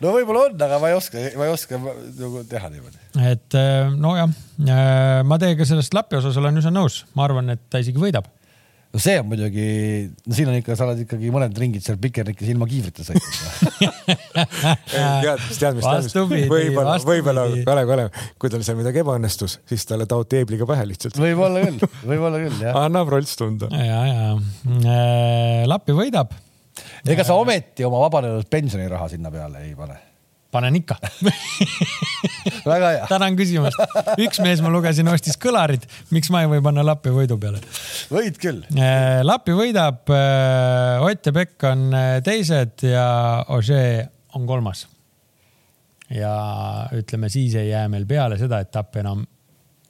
[SPEAKER 1] no võib-olla on, aga ma ei oska, ma ei oska nagu teha niimoodi.
[SPEAKER 2] et äh, nojah, äh, ma teiega sellest lapi osas olen üsna nõus, ma arvan, et ta isegi võidab
[SPEAKER 1] no see on muidugi, no siin on ikka, sa oled ikkagi mõned ringid seal Pikernikis ilma kiivrita sõitnud
[SPEAKER 3] tead, mis, tead, mis, mis, võib-olla, võib-olla, Kalev, Kalev, kui tal seal midagi ebaõnnestus, siis talle taod teebliga pähe lihtsalt.
[SPEAKER 1] võib-olla küll, võib-olla küll, jah.
[SPEAKER 3] annab rolls tunda.
[SPEAKER 2] ja, ja äh, Lappi võidab.
[SPEAKER 1] ega sa ometi oma vabanenud pensioniraha sinna peale ei pane?
[SPEAKER 2] Panen ikka
[SPEAKER 1] väga hea.
[SPEAKER 2] tänan küsimast. üks mees, ma lugesin, ostis kõlarid, miks ma ei või panna Lappi võidu peale?
[SPEAKER 1] võid küll.
[SPEAKER 2] Äh, Lappi võidab, äh, Ott ja Pekk on äh, teised ja Ožee on kolmas. ja ütleme, siis ei jää meil peale seda etappi enam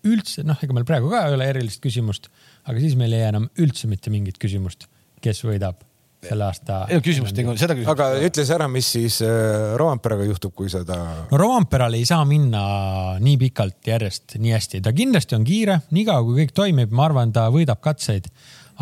[SPEAKER 2] üldse, noh, ega meil praegu ka ei ole erilist küsimust, aga siis meil ei jää enam üldse mitte mingit küsimust, kes võidab selle aasta.
[SPEAKER 1] ei no küsimust, seda küsimust.
[SPEAKER 3] aga ütle siis ära, mis siis äh, Roamperaga juhtub, kui seda.
[SPEAKER 2] no Roamperal ei saa minna nii pikalt järjest nii hästi, ta kindlasti on kiire, niikaua kui kõik toimib, ma arvan, ta võidab katseid.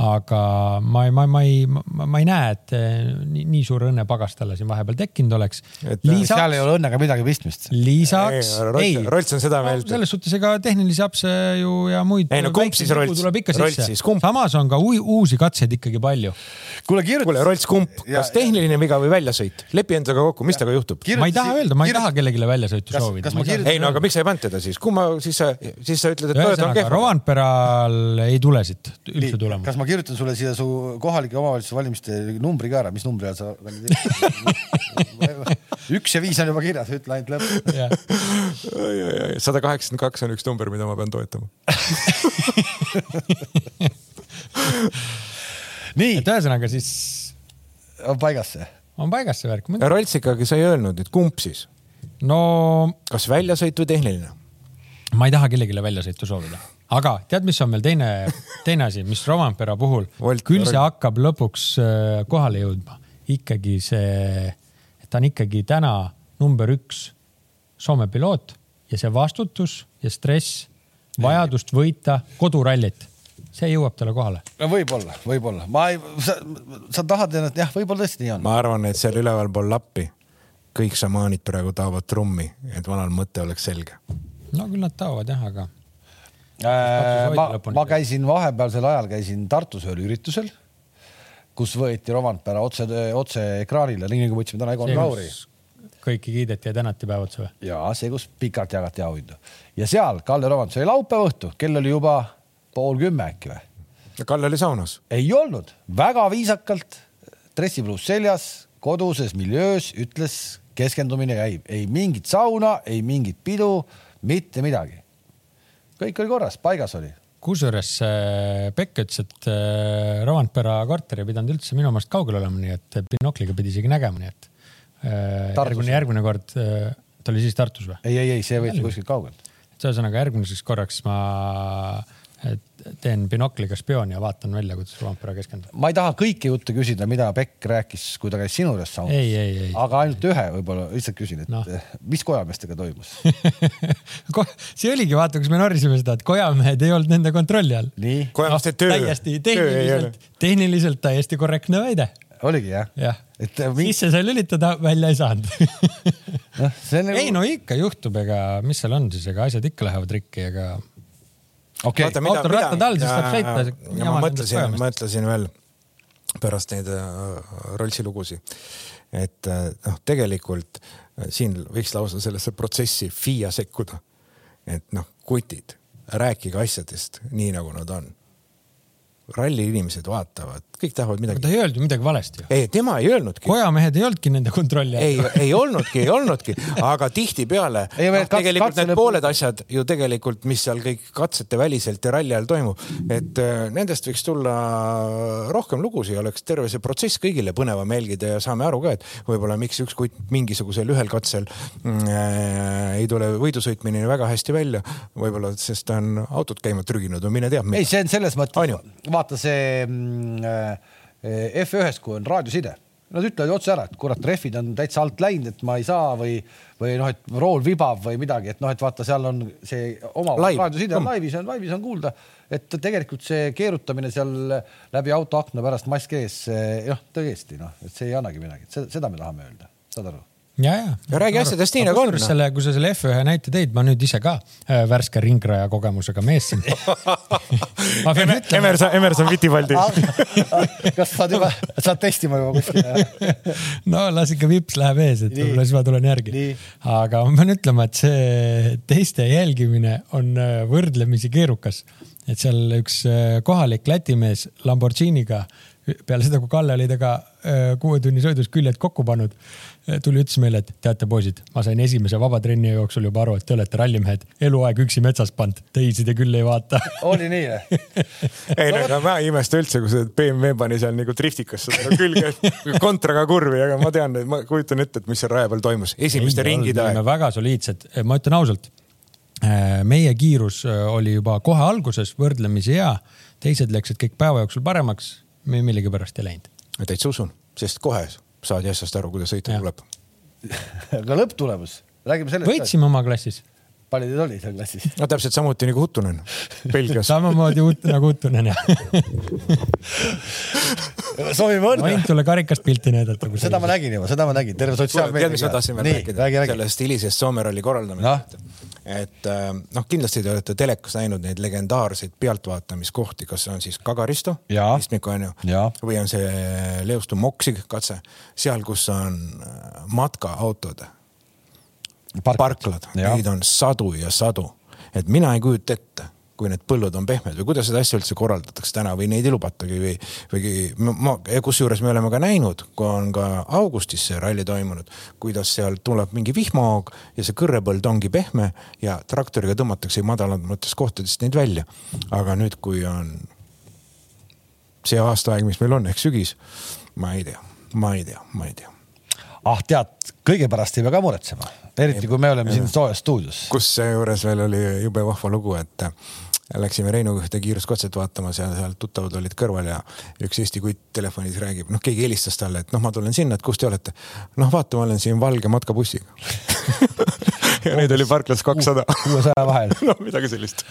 [SPEAKER 2] Aga ma, ma, ma ei, ma ei näe, et eh, nii, nii suur õnnepagas talle siin vahepeal tekkinud oleks.
[SPEAKER 1] seal ei ole õnnega midagi pistmist.
[SPEAKER 2] lisaks,
[SPEAKER 3] ei, Rolts on seda meelt
[SPEAKER 2] no,. selles suhtes ega tehnilisi apse ju ja muid.
[SPEAKER 3] ei no kumb siis Rolts?
[SPEAKER 2] tuleb ikka sisse. samas on ka uusi katseid ikkagi palju.
[SPEAKER 3] kuule, kirjuta. kuule, Rolts, kumb, kas tehniline viga või väljasõit? lepi endaga kokku, mis temaga juhtub?
[SPEAKER 2] ma ei taha öelda, ma ei taha kellelegi väljasõitu soovida.
[SPEAKER 3] ei no aga miks sa ei pannud teda siis, kumma siis sa, siis sa ütled, et
[SPEAKER 2] Toyota on kehv. Rovanperal ei tule siit üldse tulema.
[SPEAKER 1] Ma kirjutan sulle siia su kohalike omavalitsuste valimiste numbri ka ära, mis numbri all sa üks ja viis on juba kirjas, ütle ainult lõpp.
[SPEAKER 3] sada kaheksakümmend kaks on üks number, mida ma pean toetama
[SPEAKER 2] nii. et ühesõnaga siis.
[SPEAKER 1] on paigas see?
[SPEAKER 2] on paigas see värk.
[SPEAKER 3] Rolts ikkagi, sa ei öelnud, et kumb siis?
[SPEAKER 2] no.
[SPEAKER 3] kas väljasõit või tehniline?
[SPEAKER 2] ma ei taha kellelegi väljasõitu soovida aga tead, mis on veel teine, teine asi, mis Romampera puhul, küll see hakkab lõpuks äh, kohale jõudma, ikkagi see, et ta on ikkagi täna number üks Soome piloot ja see vastutus ja stress, vajadust võita kodurallit see jõuab talle kohale.
[SPEAKER 1] no võib-olla, võib-olla, ma ei, sa, sa tahad, et jah, võib-olla tõesti nii on.
[SPEAKER 3] ma arvan, et seal ülevalpool lappi kõik šamaanid praegu taovad trummi, et vanal mõte oleks selge.
[SPEAKER 2] no küll nad taovad jah, aga
[SPEAKER 1] ma, ma käisin vahepealsel ajal käisin Tartus ühel üritusel, kus võeti Romantpera otse, otse ekraanile, nii nagu võtsime täna Egon Kauri.
[SPEAKER 2] kõiki kiideti ja tänati päev otsa või?
[SPEAKER 1] ja see, kus pikalt jagati auhindu ja seal Kalle Romant, see oli laupäeva õhtu, kell oli juba pool kümme äkki või?
[SPEAKER 3] Kalle oli saunas?
[SPEAKER 1] ei olnud, väga viisakalt, dressipluus seljas, koduses miljöös ütles, keskendumine käib, ei mingit sauna, ei mingit pidu, mitte midagi kõik oli korras, paigas oli.
[SPEAKER 2] kusjuures äh, Pekk ütles, et äh, Rovanpera korter ei pidanud üldse minu meelest kaugel olema, nii et binokliga pidi isegi nägema, nii et äh, järgmine, järgmine kord, ta oli siis Tartus või?
[SPEAKER 1] ei, ei, ei, see võeti kuskilt kaugelt.
[SPEAKER 2] et ühesõnaga järgmiseks korraks ma teen binokliga spiooni ja vaatan välja, kuidas Rompera keskendub.
[SPEAKER 1] ma ei taha kõiki jutte küsida, mida Pekk rääkis, kui ta käis sinu juures
[SPEAKER 2] saunas.
[SPEAKER 1] aga ainult ühe võib-olla lihtsalt küsin, et no. mis kojameestega toimus
[SPEAKER 2] see oligi, vaata, kus me norrisime seda, et kojamehed ei olnud nende kontrolli all.
[SPEAKER 3] kojameeste töö.
[SPEAKER 2] täiesti tehniliselt, tehniliselt täiesti korrektne väide.
[SPEAKER 1] oligi jah?
[SPEAKER 2] jah, et äh, sisse sai lülitada, välja ei saanud no, nagu... ei no ikka juhtub, ega mis seal on siis, ega asjad ikka lähevad rikki, ega
[SPEAKER 3] okay..
[SPEAKER 2] rattad all, siis saab sõita.
[SPEAKER 3] ma mõtlesin, mõtlesin veel pärast neid äh, Rollsi lugusid, et äh, noh, tegelikult äh, siin võiks lausa sellesse protsessi FIA sekkuda. et noh, kutid, rääkige asjadest nii, nagu nad on ralli inimesed vaatavad, kõik tahavad midagi.
[SPEAKER 2] ta ei öelnud ju midagi valesti.
[SPEAKER 3] ei, tema ei öelnudki.
[SPEAKER 2] kojamehed ei olnudki nende kontrolli
[SPEAKER 3] all. ei, ei olnudki, ei olnudki, aga tihtipeale no, tegelikult need pooled asjad ju tegelikult, mis seal kõik katsete väliselt ja ralli ajal toimub, et äh, nendest võiks tulla rohkem lugusid, oleks terve see protsess kõigile põnevam jälgida ja saame aru ka, et võib-olla miks üks kutt mingisugusel ühel katsel mm, äh, ei tule võidusõitmine väga hästi välja, võib-olla sest ta on autot käima trüginud või mine teab.
[SPEAKER 1] ei, see on selles mõttes, vaata see mm, äh, F1-s, kui on raadioside, nad ütlevad otse ära, et kurat, rehvid on täitsa alt läinud, et ma ei saa või, või noh, et rool vibab või midagi, et noh, et vaata, seal on see oma raadioside on laivis, on laivis on kuulda, et tegelikult see keerutamine seal läbi autoakna pärast mask ees, noh, tõesti noh, et see ei annagi midagi, seda me tahame öelda, saad aru
[SPEAKER 2] ja, ja.
[SPEAKER 3] ja räägi asjadest nii nagu on.
[SPEAKER 2] selle, kui sa selle F1 näite tõid, ma nüüd ise ka äh, värske ringraja kogemusega mees siin
[SPEAKER 3] ma pean ütlema. Emerson, Emerson Vitivaldi
[SPEAKER 1] kas saad juba, saad testima juba kuskil
[SPEAKER 2] no las ikka vips läheb ees, et võib-olla siis ma tulen järgi. aga ma pean ütlema, et see teiste jälgimine on äh, võrdlemisi keerukas. et seal üks äh, kohalik Läti mees Lamborghiniga peale seda, kui Kalle oli temaga äh, kuue tunni sõidus küljed kokku pannud, tuli, ütles meile, et teate, poisid, ma sain esimese vaba trenni jooksul juba aru, et te olete rallimehed, eluaeg üksi metsas pannud, teisi te küll ei vaata.
[SPEAKER 1] oli nii või?
[SPEAKER 3] ei no aga ma ei imesta üldse, kui see BMW pani seal nagu driftikas seda külge kontraga kurvi, aga ma tean, ma kujutan ette, et mis seal raja peal toimus, esimeste ei, ringide
[SPEAKER 2] aeg. väga soliidsed, ma ütlen ausalt äh, meie kiirus oli juba kohe alguses võrdlemisi hea, teised läksid kõik päeva jooksul paremaks me millegipärast ei läinud.
[SPEAKER 3] täitsa usun, sest kohe saadi asjast aru, kuidas sõita tuleb
[SPEAKER 1] aga lõpptulemus, räägime sellest.
[SPEAKER 2] võitsime oma klassis.
[SPEAKER 1] palju teid oli seal klassis?
[SPEAKER 3] no täpselt samuti nagu Huttunen Belgias.
[SPEAKER 2] samamoodi ut- nagu Uttunen ja
[SPEAKER 1] soovime
[SPEAKER 2] ma
[SPEAKER 1] õnne
[SPEAKER 2] võin. tulle karikast pilti näidata.
[SPEAKER 1] seda ma nägin juba, seda ma nägin, terve sotsiaalmeedia.
[SPEAKER 3] tead, mis ma tahtsin veel rääkida sellest hilisest Soome ralli korraldamisest no.. Et äh, noh, kindlasti te olete telekas näinud neid legendaarseid pealtvaatamiskohti, kas see on siis Kagaristo istmik on ju või on see Leostu Moksi katse, seal, kus on äh, matkaautod, parklad, neid on sadu ja sadu, et mina ei kujuta ette kui need põllud on pehmed või kuidas seda asja üldse korraldatakse täna või neid ei lubatagi või, või ma, kusjuures me oleme ka näinud, kui on ka augustis see ralli toimunud, kuidas seal tuleb mingi vihmahoog ja see kõrrepõld ongi pehme ja traktoriga tõmmatakse madalamatest kohtadest neid välja. aga nüüd, kui on see aastaaeg, mis meil on ehk sügis, ma ei tea, ma ei tea, ma ei tea
[SPEAKER 1] ah tead, kõige pärast ei pea ka muretsema, eriti kui me oleme siin soojas stuudios.
[SPEAKER 3] kus seejuures veel oli jube vahva lugu, et äh, läksime Reinuga ühte kiiruskatset vaatamas ja seal tuttavad olid kõrval ja üks Eesti kutt telefonis räägib, noh, keegi helistas talle, et noh, ma tulen sinna, et kus te olete. noh, vaata, ma olen siin valge matkabussiga. ja neid oli parklas kakssada.
[SPEAKER 1] kuuesaja vahel.
[SPEAKER 3] no midagi sellist.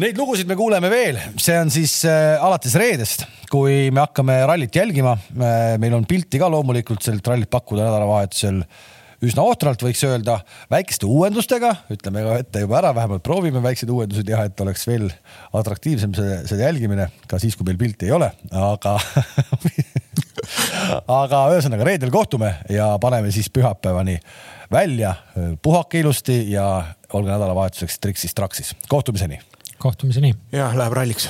[SPEAKER 1] Neid lugusid me kuuleme veel, see on siis äh, alates reedest, kui me hakkame rallit jälgima äh,. meil on pilti ka loomulikult sellelt rallit pakkuda nädalavahetusel üsna ohtralt, võiks öelda, väikeste uuendustega, ütleme ka ette juba ära, vähemalt proovime väikseid uuendusi teha, et oleks veel atraktiivsem see, see jälgimine ka siis, kui meil pilti ei ole, aga aga ühesõnaga reedel kohtume ja paneme siis pühapäevani välja, puhake ilusti ja olge nädalavahetuseks Triksis Traksis, kohtumiseni!
[SPEAKER 2] Kohtumiseni.
[SPEAKER 3] ja läheb ralliks